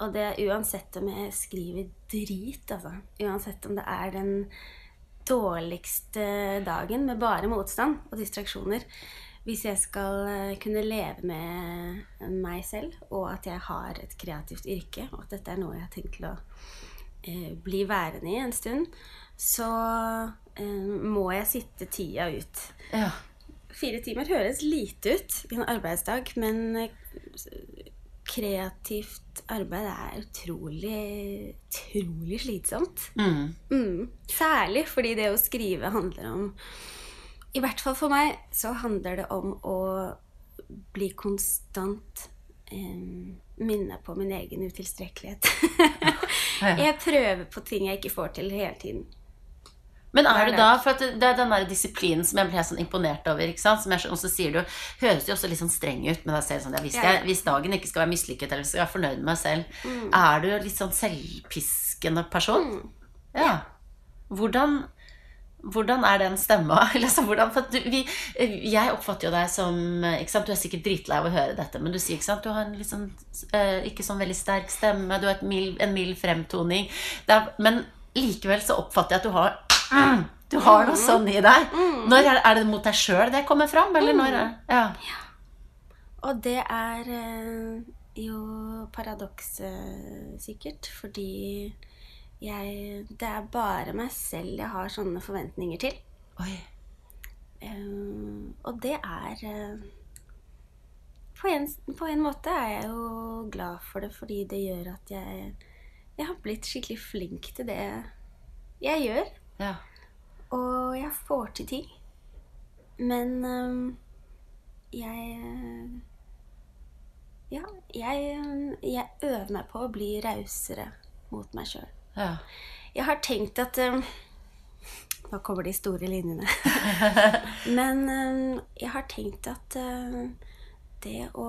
Og det er uansett om jeg skriver drit, altså. Uansett om det er den dårligste dagen med bare motstand og distraksjoner. Hvis jeg skal eh, kunne leve med meg selv, og at jeg har et kreativt yrke, og at dette er noe jeg har tenkt til å eh, bli værende i en stund, så eh, må jeg sitte tida ut. ja. Fire timer høres lite ut i en arbeidsdag, men eh, kreativt arbeid er utrolig, utrolig slitsomt. Mm. Mm. Særlig fordi det å skrive handler om I hvert fall for meg så handler det om å bli konstant eh, minne på min egen utilstrekkelighet. jeg prøver på ting jeg ikke får til hele tiden. Men er du da, for at det er den der disiplinen som jeg ble sånn imponert over, ikke sant? Som jeg, og så sier du, høres jo også litt sånn streng ut men jeg ser sånn, ja, hvis, jeg, hvis dagen ikke skal være mislykket, eller skal være fornøyd med meg selv, Mm. er du litt sånn selvpiskende person? Ja. Hvordan, hvordan er den stemma? Liksom, hvordan, du, vi, jeg oppfatter jo deg som, du er sikkert dritlei av å høre dette, men du sier, du har en eh, ikke sånn veldig sterk stemme, du har mild, en mild fremtoning, er, men likevel så oppfatter jeg at du har du har noe sånn i deg. Når er, er det mot deg sjøl det kommer fram? Eller når er ja. Og det er eh, jo paradokset, sikkert, fordi jeg Det er bare meg selv jeg har sånne forventninger til. Oi. Eh, og det er eh, på, en, på en måte er jeg jo glad for det, fordi det gjør at jeg Jeg har blitt skikkelig flink til det jeg gjør. Ja. Og jeg får til ting. Men øhm, jeg Ja, jeg, jeg øver meg på å bli rausere mot meg sjøl. Ja. Jeg har tenkt at øhm, Nå kommer de store linjene. Men um, jeg har tenkt at øhm, det å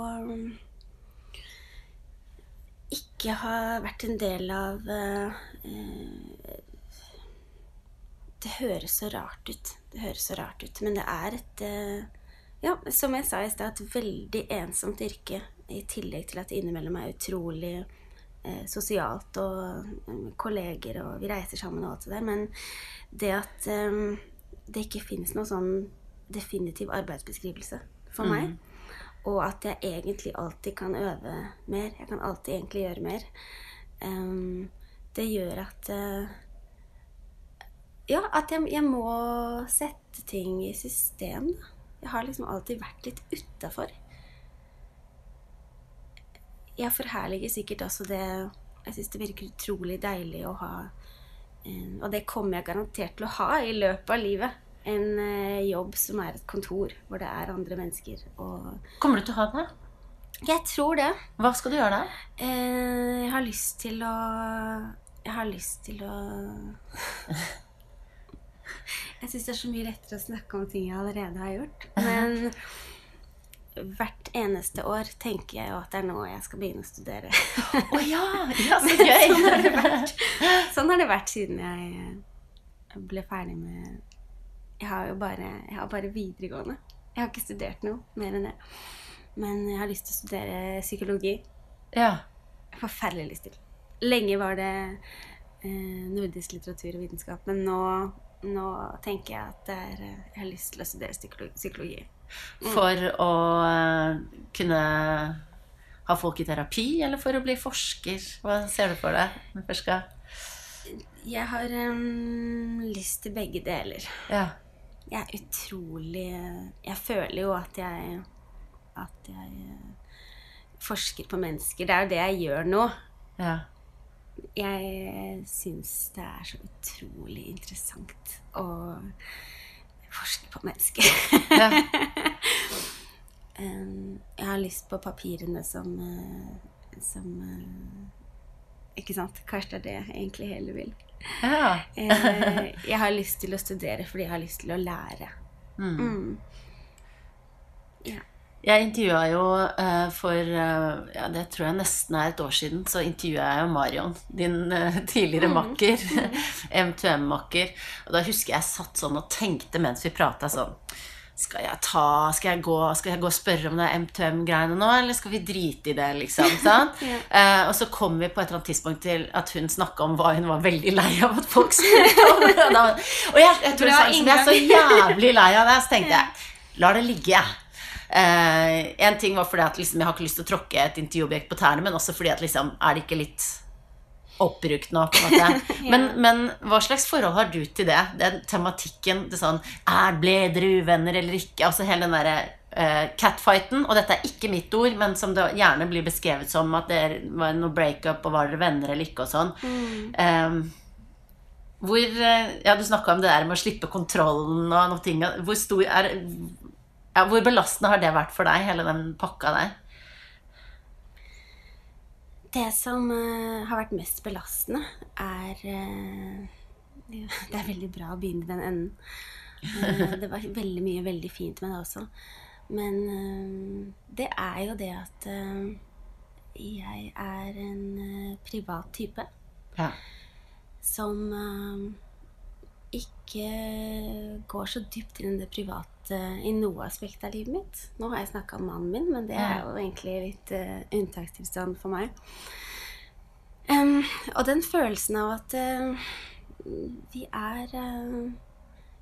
ikke ha vært en del av uh, uh, det høres så rart ut. Det høres så rart ut, men det er et Ja, som jeg sa i stad, et veldig ensomt yrke. I tillegg til at det innimellom er utrolig sosialt og eh, kolleger, og vi reiser sammen og alt det der. Men det at um, det ikke finnes noen sånn definitiv arbeidsbeskrivelse for meg, og at jeg egentlig alltid kan øve mer, jeg kan alltid egentlig gjøre mer, um, det gjør at uh, ja, at jeg, jeg må sette ting i system. Jeg har liksom alltid vært litt utafor. Jeg forherliger sikkert også det Jeg syns det virker utrolig deilig å ha Og det kommer jeg garantert til å ha i løpet av livet. En eh, jobb som er et kontor, hvor det er andre mennesker. Kommer du til å ha det? jeg tror det. Hva skal du gjøre da? Eh, jeg har lyst til å Jeg har lyst til å Jeg syns det er så mye lettere å snakke om ting jeg allerede har gjort. Men hvert eneste år tenker jeg jo at det er nå jeg skal begynne å studere. Å ja! Ja, så gøy! sånn, har det vært. sånn har det vært siden jeg ble ferdig med Jeg har jo bare, jeg har bare videregående. Jeg har ikke studert noe mer enn det. Men jeg har lyst til å studere psykologi. ja. Forferdelig lyst til. Lenge var det eh, nordisk litteratur og vitenskap, men nå, nå tenker jeg at er, eh, jeg har lyst til å studere psykologi. Psykologi. For å eh, kunne ha folk i terapi, eller for å bli forsker? Hva ser du for deg? når du først skal- Jeg har um, lyst til begge deler. Ja. Jeg er utrolig Jeg føler jo at jeg At jeg eh, forsker på mennesker. Det er jo det jeg gjør nå. ja. Jeg syns det er så utrolig interessant å forske på mennesker. ja. Jeg har lyst på papirene som eh, Som eh, Ikke sant? Kanskje det er det jeg egentlig heller vil. ja. Eh, jeg har lyst til å studere fordi jeg har lyst til å lære. Mm. Ja. Jeg intervjua jo eh, for eh, ja, det tror jeg nesten er et år siden, så intervjua jeg jo Marion, din eh, tidligere makker. M2M-makker. Og da husker jeg satt sånn og tenkte mens vi prata sånn skal jeg, ta, skal, jeg gå, skal jeg gå og spørre om det er M2M-greiene nå, eller skal vi drite i det, liksom? sant? Ja. uh, og så kom vi på et eller annet tidspunkt til at hun snakka om hva hun var veldig lei av at folk spurte om. Og, jeg, jeg tror Bra jeg, liksom, jeg er så jævlig lei av det, så tenkte jeg la det ligge, jeg. Eh, en ting var fordi at liksom, jeg har ikke lyst til å tråkke et intervjuobjekt på tærne, men også fordi at liksom, er det ikke litt oppbrukt nå, på en måte. Men, men hva slags forhold har du til det? Den tematikken, det sånn er, Ble dere uvenner eller ikke? Altså hele den derre uh, catfighten, og dette er ikke mitt ord, men som det gjerne blir beskrevet som at det var noe breakup, og var dere venner eller ikke, og sånn. Eh, hvor eh, Ja, du snakka om det der med å slippe kontrollen og noe. Hvor stor er ja, Hvor belastende har det vært for deg, hele den pakka der? Det som uh, har vært mest belastende, er uh, Det er veldig bra å begynne i den enden. Uh, det var veldig mye veldig fint med det også. Men det er jo det at jeg er en privat type Ja. som ikke går så dypt inn i det private i noe aspekt av livet mitt. Nå har jeg snakka om mannen min, men det er jo egentlig litt uh, unntakstilstand for meg. Um, og den følelsen av at uh, vi er uh,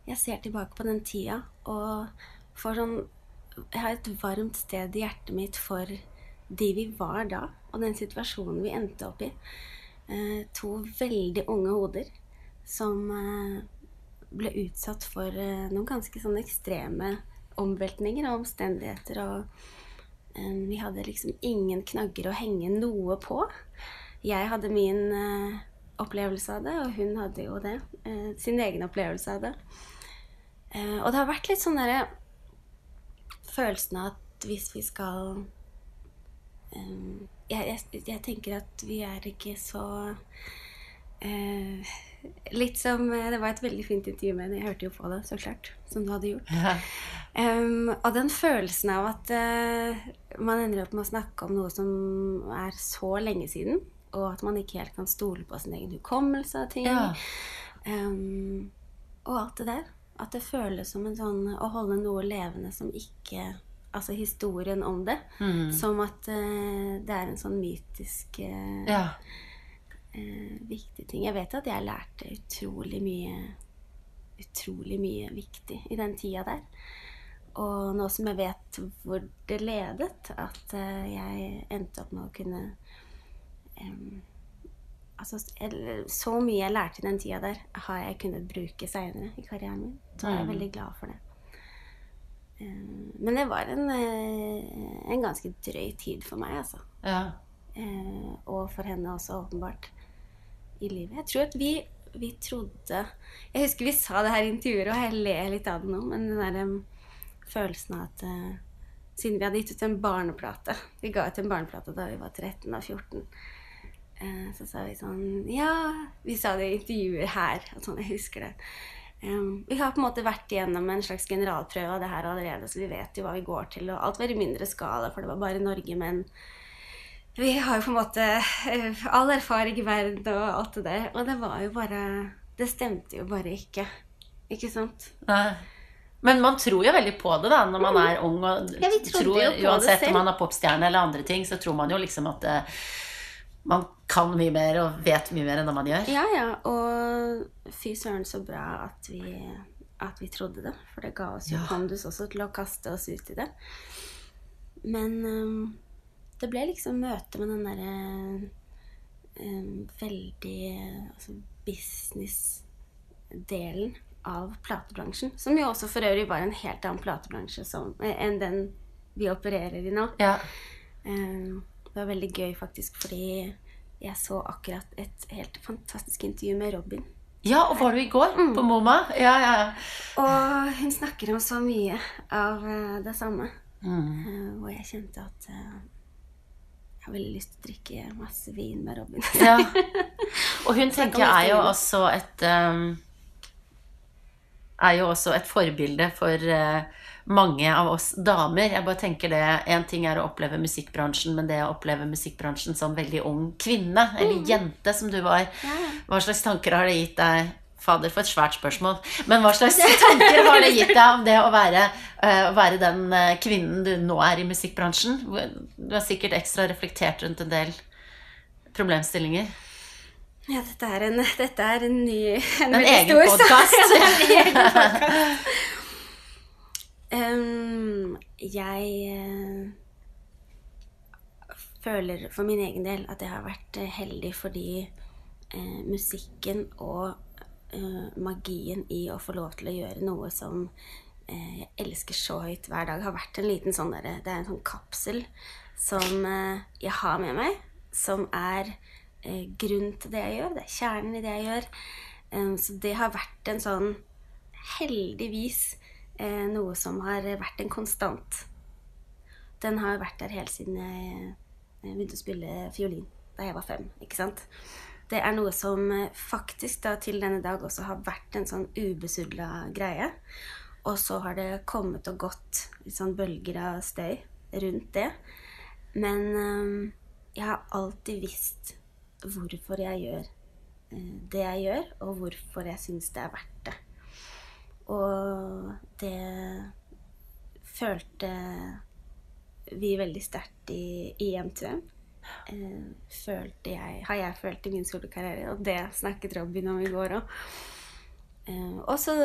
Jeg ser tilbake på den tida og får sånn Jeg har et varmt sted i hjertet mitt for de vi var da, og den situasjonen vi endte opp i. Uh, to veldig unge hoder som eh, ble utsatt for eh, noen ganske sånn ekstreme omveltninger og omstendigheter. Og eh, vi hadde liksom ingen knagger å henge noe på. Jeg hadde min uh, opplevelse av det, og hun hadde jo det. Uh, sin egen opplevelse av det. Uh, og det har vært litt sånn derre Følelsen av at hvis vi skal eh, jeg, jeg, jeg tenker at vi er ikke så eh, Litt som eh, Det var et veldig fint intervju med henne. Jeg hørte jo på det, så klart. Som du hadde gjort. Ja. Um, og den følelsen av at uh, man ender opp med å snakke om noe som er så lenge siden, og at man ikke helt kan stole på sin egen hukommelse av ting. Ja. Um, og alt det der. At det føles som en sånn å holde noe levende som ikke Altså historien om det. Mm. Som at uh, det er en sånn mytisk uh, ja. Eh, viktig ting. Jeg vet at jeg lærte utrolig mye Utrolig mye viktig i den tida der. Og nå som jeg vet hvor det ledet, at eh, jeg endte opp med å kunne em, Altså, så mye jeg lærte i den tida der, har jeg kunnet bruke seinere i karrieren min. Så er jeg Mm. veldig glad for det. Eh, men det var en, eh, en ganske drøy tid for meg, altså. ja. Og for henne også, åpenbart, i livet. Jeg tror at vi, vi trodde Jeg husker vi sa det her i intervjuer, og jeg ler litt av det nå, men den der um, følelsen av at uh, Siden vi hadde gitt ut en barneplate Vi ga ut en barneplate da vi var 13 og 14. Uh, så sa vi sånn Ja, vi sa det i intervjuer her. Og sånn, jeg husker det. Um, vi har på en måte vært igjennom en slags generalprøve av det her allerede, så vi vet jo hva vi går til. Og alt var i mindre skala, for det var bare Norge, men vi har jo på en måte uh, all erfaring i verden og alt det der. Og det var jo bare Det stemte jo bare ikke. Ikke sant? Nei. Men man tror jo veldig på det da, når man er ung. Og Ja, tror, uansett om man er popstjerne eller andre ting, så tror man jo liksom at uh, man kan mye mer og vet mye mer enn det man gjør. Ja, ja. Og fy søren så bra at vi, at vi trodde det. For det ga oss jo Ja. pandus også til å kaste oss ut i det. Men um, det ble liksom møte med den derre um, veldig altså business-delen av platebransjen. Som jo også for øvrig var en helt annen platebransje som, eh, enn den vi opererer i nå. Ja. Eh, Det var veldig gøy faktisk, fordi jeg så akkurat et helt fantastisk intervju med Robin. ja, og var du i går Mm. på MoMA? Ja, ja. Og hun snakker om så mye av eh, det samme. Mm. Hvor jeg kjente at eh, har veldig lyst til å drikke masse vin med Robin. ja. Og hun tenker jeg er jo også et um, Er jo også et forbilde for uh, mange av oss damer. Jeg bare tenker det En ting er å oppleve musikkbransjen, men det å oppleve musikkbransjen som veldig ung kvinne, eller jente som du var, hva slags tanker har det gitt deg? Fader, for et svært spørsmål. Men hva slags tanker har det gitt deg om det å være, eh, å være den eh, kvinnen du nå er i musikkbransjen? Du har sikkert ekstra reflektert rundt en del problemstillinger. Ja, dette er en, dette er en ny En, En egen podkast. Ehm, jeg eh, føler for min egen del at jeg har vært heldig fordi eh, musikken og magien i å få lov til å gjøre noe som eh, jeg elsker så høyt hver dag, har vært en liten sånn der, Det er en sånn kapsel som eh, jeg har med meg, som er grunnen grunn til det jeg gjør. Det er kjernen i det jeg gjør. Eh, så det har vært en sånn Heldigvis eh, noe som har vært en konstant. Den har vært der helt siden jeg begynte å spille fiolin da jeg var fem. ikke sant? Det er noe som eh, faktisk da til denne dag også har vært en sånn ubesudla greie. Og så har det kommet og gått litt sånn bølger av støy rundt det. Men øh, jeg har alltid visst hvorfor jeg gjør øh, det jeg gjør, og hvorfor jeg syns det er verdt det. Og det følte vi veldig sterkt i, i M2M. Eh, følte jeg, har jeg følt i min skolekarriere, og det snakket Robin om i går òg. Eh, og så,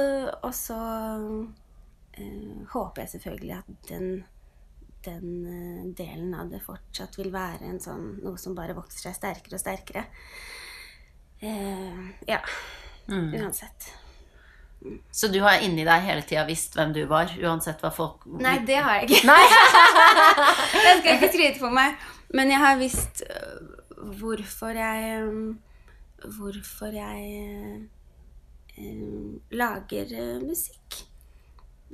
eh, håper jeg selvfølgelig at den, den delen av det fortsatt vil være en sånn, noe som bare vokser seg sterkere og sterkere. Ja. Uansett. Så du har inni deg hele tida visst hvem du var, uansett hva folk Nei, det har jeg ikke. Jeg skal ikke skryte på meg. Men jeg har visst øh, hvorfor jeg Hvorfor jeg øhm, lager øh, musikk.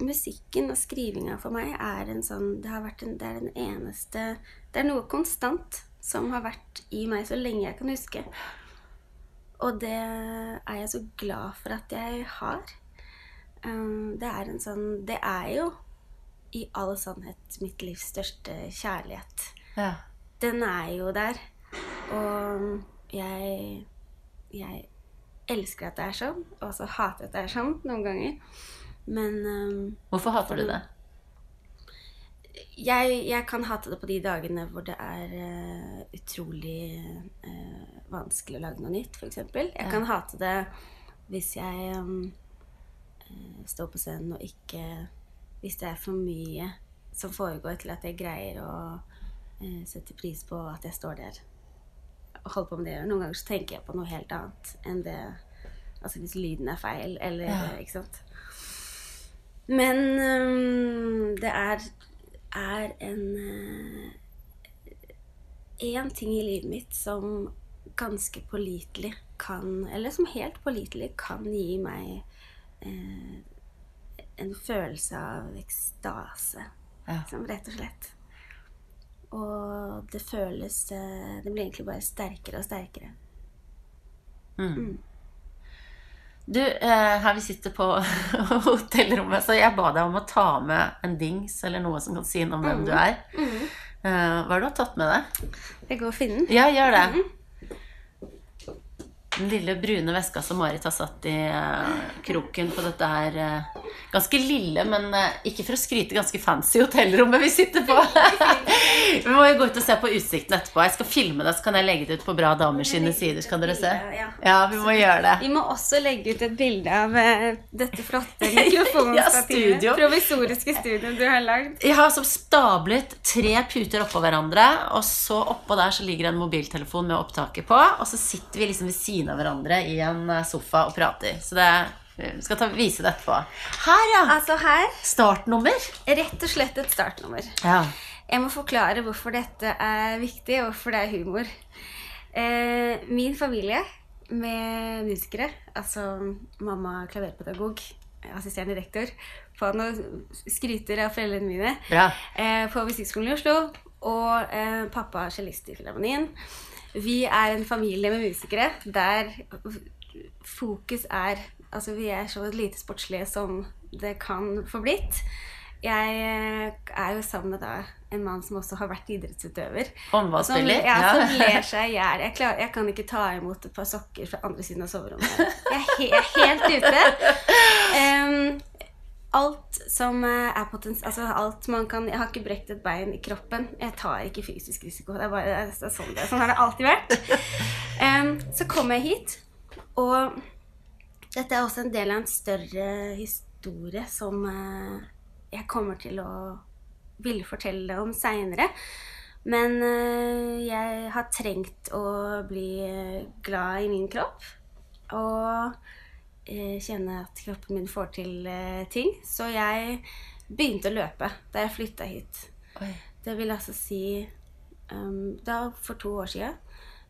Musikken og skrivinga for meg er en sånn Det har vært en, det er den eneste Det er noe konstant som har vært i meg så lenge jeg kan huske. Og det er jeg så glad for at jeg har. Um, det er en sånn Det er jo i all sannhet mitt livs største kjærlighet. Ja. Den er jo der. Og jeg Jeg elsker at det er sånn, og så hater jeg at det er sånn noen ganger. Men um, Hvorfor hater du det? jeg, jeg kan hate det på de dagene hvor det er uh, utrolig uh, vanskelig å lage noe nytt, f.eks. Jeg Ja. kan hate det hvis jeg um, eh, står på scenen og ikke Hvis det er for mye som foregår til at jeg greier å eh, setter pris på at jeg står der og holder på med det. jeg gjør. Noen ganger så tenker jeg på noe helt annet enn det Altså hvis lyden er feil, eller Ja. Ikke sant? Men um, det er, er en Én ting i livet mitt som ganske pålitelig kan Eller som helt pålitelig kan gi meg uh, en følelse av ekstase. Ja. Liksom, rett og slett. Og det føles eh, Det blir egentlig bare sterkere og sterkere. Mm. Du, eh, her vi sitter på hotellrommet, så jeg ba deg om å ta med en dings eller noe som kan si noe om hvem du er. Mhm. Eh, hva har du tatt med deg? Jeg går og finner den. Ja, gjør det. Den lille brune veska som Marit har satt i eh, kroken på dette her eh, ganske lille, men eh, ikke for å skryte, ganske fancy hotellrommet vi sitter på. vi må jo gå ut og se på utsikten etterpå. Jeg skal filme det, så kan jeg legge det ut på Bra damer sine sider. Så kan dere se. Ja. Ja, vi må gjøre det. Vi må også legge ut et bilde av dette flotte mikrofonstativet. ja, Provisoriske studioet du har lagd. Jeg har altså stablet tre puter oppå hverandre, og så oppå der så ligger en mobiltelefon med opptaket på, og så sitter vi liksom ved siden av hverandre i en eh, sofa og prater. Så det vi skal ta, vise det etterpå. Her, ja! Altså her, Startnummer. rett og slett et startnummer. Ja. Jeg må forklare hvorfor dette er viktig, og hvorfor det er humor. Eh, min familie med musikere, altså mamma klaverpedagog, assisterende rektor, faen nå skryter av foreldrene mine, Bra. eh, på Musikkskolen i Oslo, og eh, pappa cellist i Filharmonien. Vi er en familie med musikere der fokus er Altså, vi er så lite sportslige som det kan få blitt. Jeg eh, er jo sammen med da en mann som også har vært idrettsutøver. Håndballspiller. ja, som ler seg i hjel. Jeg, jeg kan ikke ta imot et par sokker fra andre siden av soverommet. Jeg er, he jeg er helt ute. Em, alt som eh, er potens... Altså alt man kan Jeg har ikke brekt et bein i kroppen. Jeg tar ikke fysisk risiko. Det er bare det er sånn, det, sånn har det alltid vært. Um, så kom jeg hit, og dette er også en del av en større historie som uh, jeg kommer til å ville fortelle om seinere. Men uh, jeg har trengt å bli glad i min kropp. Og kjenne at kroppen min får til eh, ting. Så jeg begynte å løpe da jeg flytta hit. Oi. Det vil altså si um, Da for to år siden.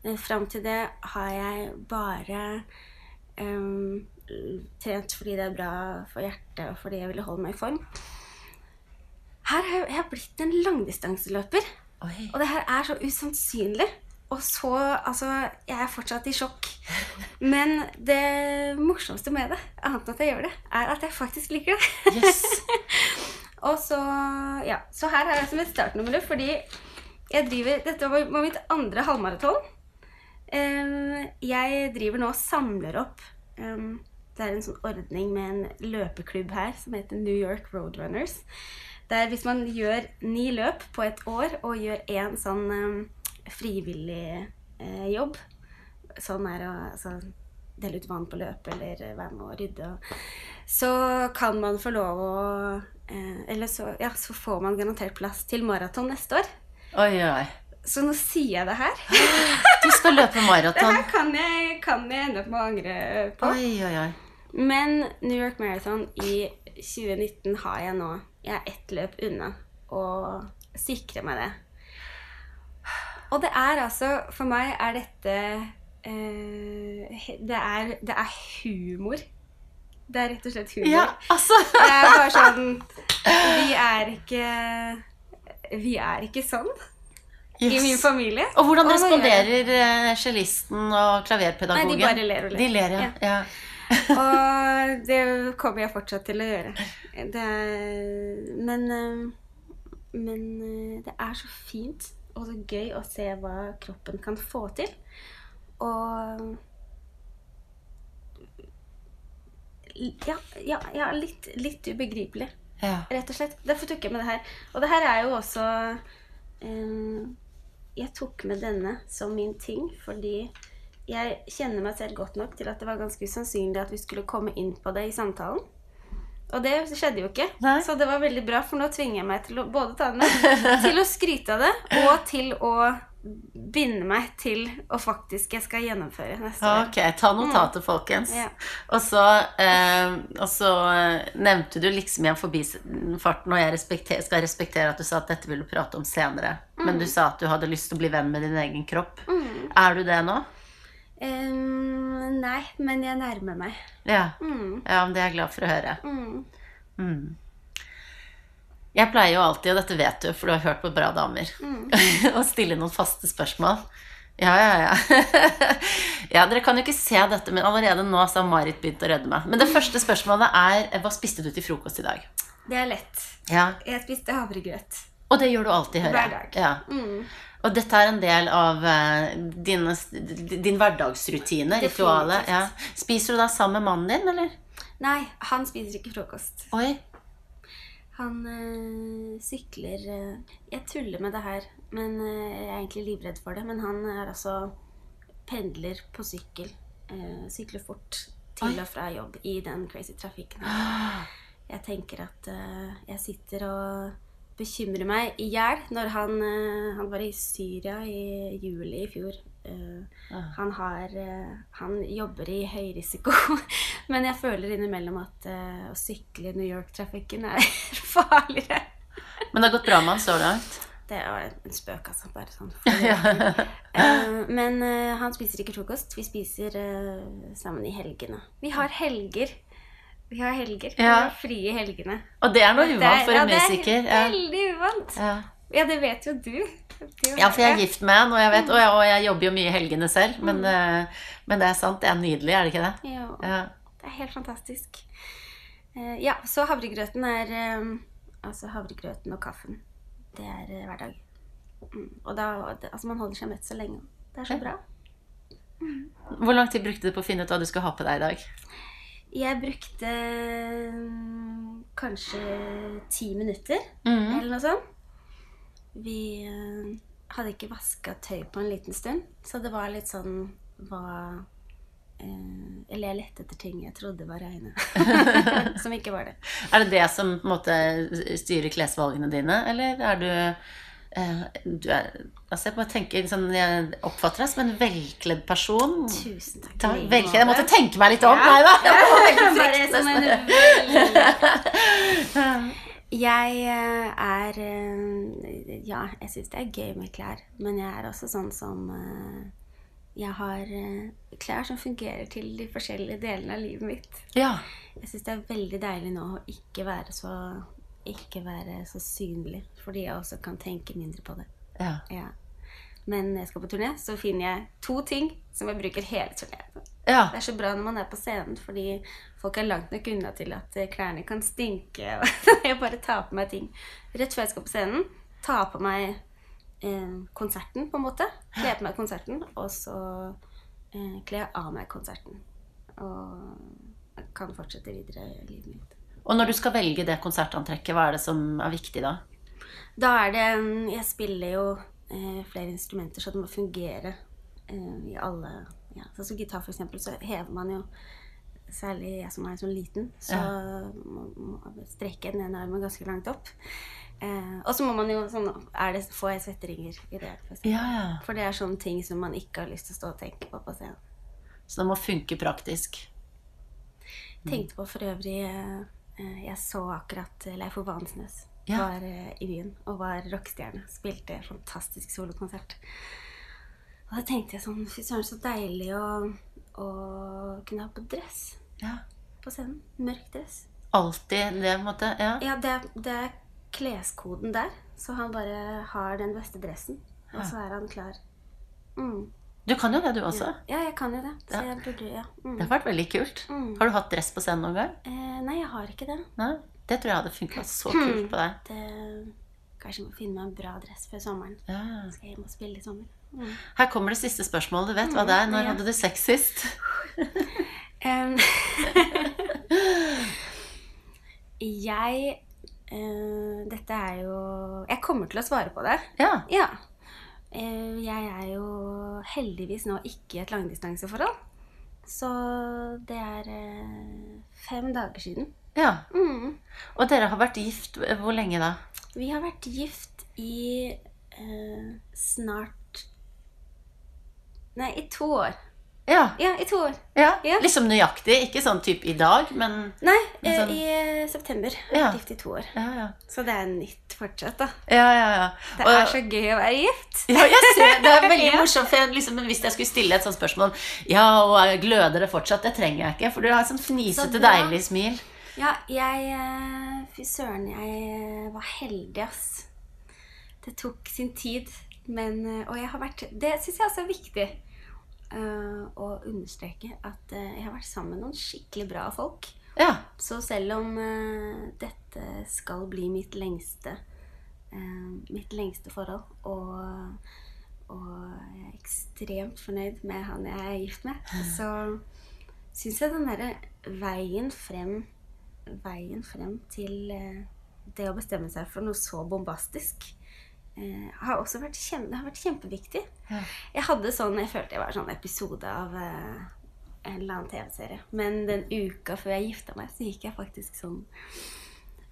Eh, Fram til det har jeg bare um, trent fordi det er bra for hjertet, og fordi jeg ville holde meg i form. Her har jeg, jeg har blitt en langdistanseløper, Oi. og det her er så usannsynlig. Og så Altså, jeg er fortsatt i sjokk. Men det morsomste med det, annet enn at jeg gjør det, er at jeg faktisk liker det. Yes. Og så, ja, så her er jeg som et startnummer, fordi jeg driver, dette var mitt andre halvmaraton. Eh, Jeg driver nå og samler opp eh, Det er en sånn ordning med en løpeklubb her som heter New York Roadrunners. Der hvis man gjør ni løp på et år og gjør én sånn eh, frivillig eh, jobb Sånn er å altså, dele ut vann på løpet eller eh, være med å rydde. Så kan man få lov å eh, Eller så, ja, så får man garantert plass til maraton neste år. Oi, oi. Så nå sier jeg det her. Du skal løpe Det her kan jeg, kan jeg ende opp med å angre på. Oi, oi, oi. Men New York Marathon i 2019 har jeg nå. Jeg er ett løp unna å sikre meg det. Og det er altså For meg er dette eh, det, er, det er humor. Det er rett og slett humor. Ja, altså. Det er bare sånn Vi er ikke Vi er ikke sånn i min familie. Og hvordan og responderer eh, cellisten og klaverpedagogen? Nei, de bare ler og ler. De ler, ja. ja. Og det kommer jeg fortsatt til å gjøre. Det men eh, Men eh, det er så fint og så gøy å se hva kroppen kan få til. Og Ja, ja, ja litt, litt ubegripelig, ja. rett og slett. Derfor tok jeg med det her. Og det her er jo også eh, Jeg tok med denne som min ting fordi jeg kjenner meg selv godt nok til at det var ganske usannsynlig at vi skulle komme inn på det i samtalen. Og det skjedde jo ikke. Nei. Så det var veldig bra, for nå tvinger jeg meg til å både ta den med, til å skryte av det, og til å binde meg til å faktisk jeg skal gjennomføre neste år. Ok, ta notatet, folkens. Ja. Og så, eh, og så eh, nevnte du liksom i en forbifarten, og jeg respekter, skal respektere at du sa at dette vil du prate om senere. Men Mm. du sa at du hadde lyst til å bli venn med din egen kropp. Er du det nå? Ehm, nei, men jeg nærmer meg. Ja. Mm, ja, det er jeg glad for å høre. mm. Mm. Jeg pleier jo alltid, og dette vet du, for du har hørt på Bra damer, Mm. å stille noen faste spørsmål. Ja, ja, ja. ja, Dere kan jo ikke se dette, men allerede nå så har Marit begynt å rødme. Men det første spørsmålet er hva spiste du til frokost i dag? Det er lett. Ja, Jeg spiste havregrøt. Og det gjør du alltid, hører Hver jeg. dag. Ja. Og dette er en del av eh, dine, din hverdagsrutine, ritualet. Ja. Spiser du da sammen med mannen din, eller? Nei, han spiser ikke frokost. Oi. Han øh, sykler øh, Jeg tuller med det her, men øh, jeg er egentlig livredd for det. Men han er altså pendler på sykkel. sykler fort til Oi. og fra jobb i den crazy trafikken. Jeg tenker at jeg sitter og bekymrer meg i hjel når han, øh, han var i Syria i juli i fjor. Øh, Ah. han, har, øh, han jobber i høyrisiko, men jeg føler innimellom at å sykle i New York-trafikken er farligere. Men det har gått bra med han så langt? Det var en spøk, altså. Bare sånn. Eh, men han spiser ikke frokost. Vi spiser sammen i helgene. Vi har helger. Vi har helger. Vi har frie helgene. Og det er noe uvant for ja, en musiker. Det er veldig uvant. Ja. Ja, det vet jo du. Ja, for jeg er gift med han, og jeg, vet, og jeg, og jeg jobber jo mye i helgene selv. Men, eh, men det er sant, det er nydelig, er det ikke det? Ja, Ja. det er helt fantastisk. Eh, ja, så havregrøten er eh, Altså havregrøten og kaffen. Det er hver dag. Mm. Og da Altså, man holder seg mett så lenge. Det er så Ja. bra. Hvor lang tid brukte du på å finne ut hva du skulle ha på deg i dag? Jeg brukte mm, kanskje ti minutter, mm. eller noe sånt. Vi eh, hadde ikke vaska tøy på en liten stund, så det var litt sånn hva eh, Eller jeg lette etter ting jeg trodde var reine, som ikke var det. Er det det som måte styrer klesvalgene dine, eller er du eh, du er, altså jeg bare tenker sånn, Jeg oppfatter deg som en velkledd person. Tusen takk. Ta, velkledd, jeg måtte tenke meg litt om. Ja. Nei da. Jeg Bare som en nesten. Jeg eh, er eh, Ja, jeg syns det er gøy med klær, men jeg er også sånn som eh, Jeg har eh, klær som fungerer til de forskjellige delene av livet mitt. Ja. Jeg syns det er veldig deilig nå å ikke være så ikke være så synlig, fordi jeg også kan tenke mindre på det. ja. Ja. Men når jeg skal på turné, så finner jeg to ting som jeg bruker hele turneen. ja. Det er så bra når man er på scenen, fordi folk er langt nok unna til at eh, klærne kan stinke. Og jeg bare tar på meg ting rett før jeg skal på scenen. Tar på meg eh, konserten, på en måte. Kler på meg konserten, og så eh, kler jeg av meg konserten. Og kan fortsette videre livet mitt. Og når du skal velge det konsertantrekket, hva er det som er viktig da? Da er det mm, Jeg spiller jo eh, flere instrumenter, så det må fungere eh, i alle ja. Sånn som gitar, for eksempel, så hever man jo Særlig jeg som er sånn liten, så må, må strekke den ene armen ganske langt opp. Eh, og så må man jo sånn er det, Får jeg svetteringer i det? For. Ja, ja. for det er sånne ting som man ikke har lyst til å stå og tenke på på scenen. Så det må funke praktisk. Tenkte på for øvrig eh, Jeg så akkurat eh, Leif Ove Ansnes Ja. var eh, i byen og var rockestjerne. Spilte fantastisk solokonsert. Og da tenkte jeg sånn Fy søren, så deilig å, å kunne ha på dress Ja. på scenen. Mørk dress. Alltid det, på en måte. Ja. Ja, det, det er kleskoden der. Så han bare har den beste dressen, og så er han klar. Mm. Du kan jo det, du også. Ja, jeg kan jo det. Så jeg burde Ja. Mm. Det har vært veldig kult. Mm. Har du hatt dress på scenen noen gang? Eh, nei, jeg har ikke det. Nei? Det tror jeg hadde funka så kult på deg. det Kanskje jeg må finne meg en bra dress før sommeren. Ja, ja. Skal jeg hjem og spille i sommer. Mm. Her kommer det siste spørsmålet. Du vet hva det er. Når ja. hadde du sex sist? um, jeg uh, Dette er jo Jeg kommer til å svare på det. Ja. Ja. Eh, jeg er jo heldigvis nå ikke i et langdistanseforhold. Så det er eh, fem dager siden. ja. Mm. Og dere har vært gift hvor lenge da? Vi har vært gift i eh, snart Nei, i to år. Ja. Ja, i to år. ja. Ja. Liksom nøyaktig. Ikke sånn type i dag, men Nei, Men eh, sånn- i eh, september. Ja. gift i to år. Ja, ja. Så det er nytt fortsatt, da. Ja, ja, ja. Det Og- er så gøy å være gift. Ja, jeg ser, det er veldig Ja. morsomt. For jeg, liksom, hvis jeg skulle stille et sånt spørsmål Ja, og gløder det fortsatt? Det trenger jeg ikke. For du har et sånn Så fnisete, så deilig smil. Ja, jeg eh, Fy søren, jeg var heldig, ass. Det tok sin tid. Men, og jeg har vært Det syns jeg også er viktig å understreke. At eh, jeg har vært sammen med noen skikkelig bra folk. Ja. Så selv om eh, dette skal bli mitt lengste eh, Mitt lengste forhold, og, og jeg er ekstremt fornøyd med han jeg er gift med, så syns jeg den derre veien frem Veien frem til eh, det å bestemme seg for noe så bombastisk eh, har også vært, kjem, det har vært kjempeviktig. Ja. Jeg hadde sånn, jeg følte jeg var sånn episode av eh, en eller annen TV-serie. Men den uka før jeg gifta meg, så gikk jeg faktisk sånn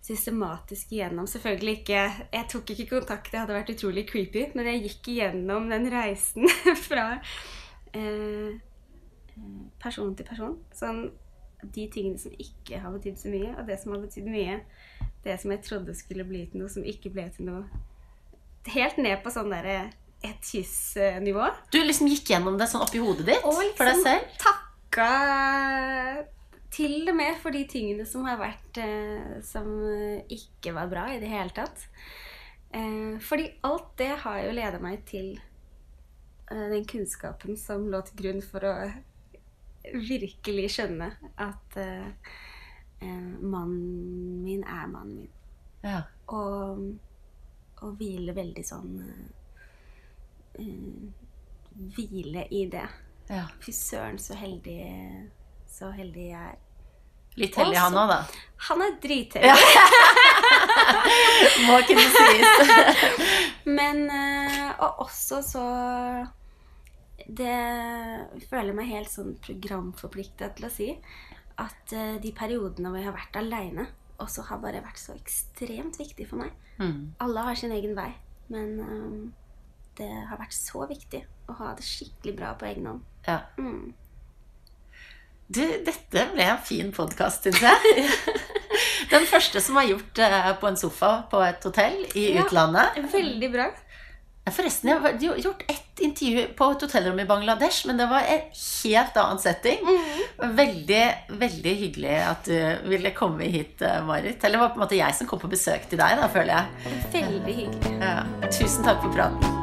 systematisk igjennom. Selvfølgelig ikke Jeg tok ikke kontakt, det hadde vært utrolig creepy, men jeg gikk igjennom den reisen fra eh, eh, person til person. Sånn de tingene som ikke har betydd så mye, og det som har betydd mye. Det som jeg trodde skulle bli til noe, som ikke ble til noe. Helt ned på sånn derre et kyss-nivå. Du liksom gikk gjennom det sånn oppi hodet ditt Og for deg liksom selv? takka til og med for de tingene som har vært eh, Som eh, ikke var bra i det hele tatt. Eh, fordi alt det har jo leda meg til eh, den kunnskapen som lå til grunn for å virkelig skjønne at eh, eh, mannen min er mannen min. Ja. Og, og hvile veldig sånn eh, Hvile i det. ja. Fy søren, så heldig Så heldig jeg er. Litt heldig han òg, da. Han er dritheldig. Må kunne sies. Men uh, Og også så Det føler jeg meg helt sånn programforplikta til å si. At uh, de periodene hvor jeg har vært aleine, også har bare vært så ekstremt viktig for meg. Mm. Alle har sin egen vei, men um, det har vært så viktig å ha det skikkelig bra på egen hånd. Ja. Mm. Du, dette ble en fin podkast, syns jeg. Den første som har gjort det på en sofa på et hotell i Ja. utlandet. Veldig bra. Forresten, jeg har gjort ett intervju på et hotellrom i Bangladesh, men det var en helt annen setting. Veldig, veldig hyggelig at du ville komme hit, eh, Marit. Eller det var på en måte jeg som kom på besøk til deg, da, føler jeg. Veldig hyggelig. Ja. Tusen takk for praten.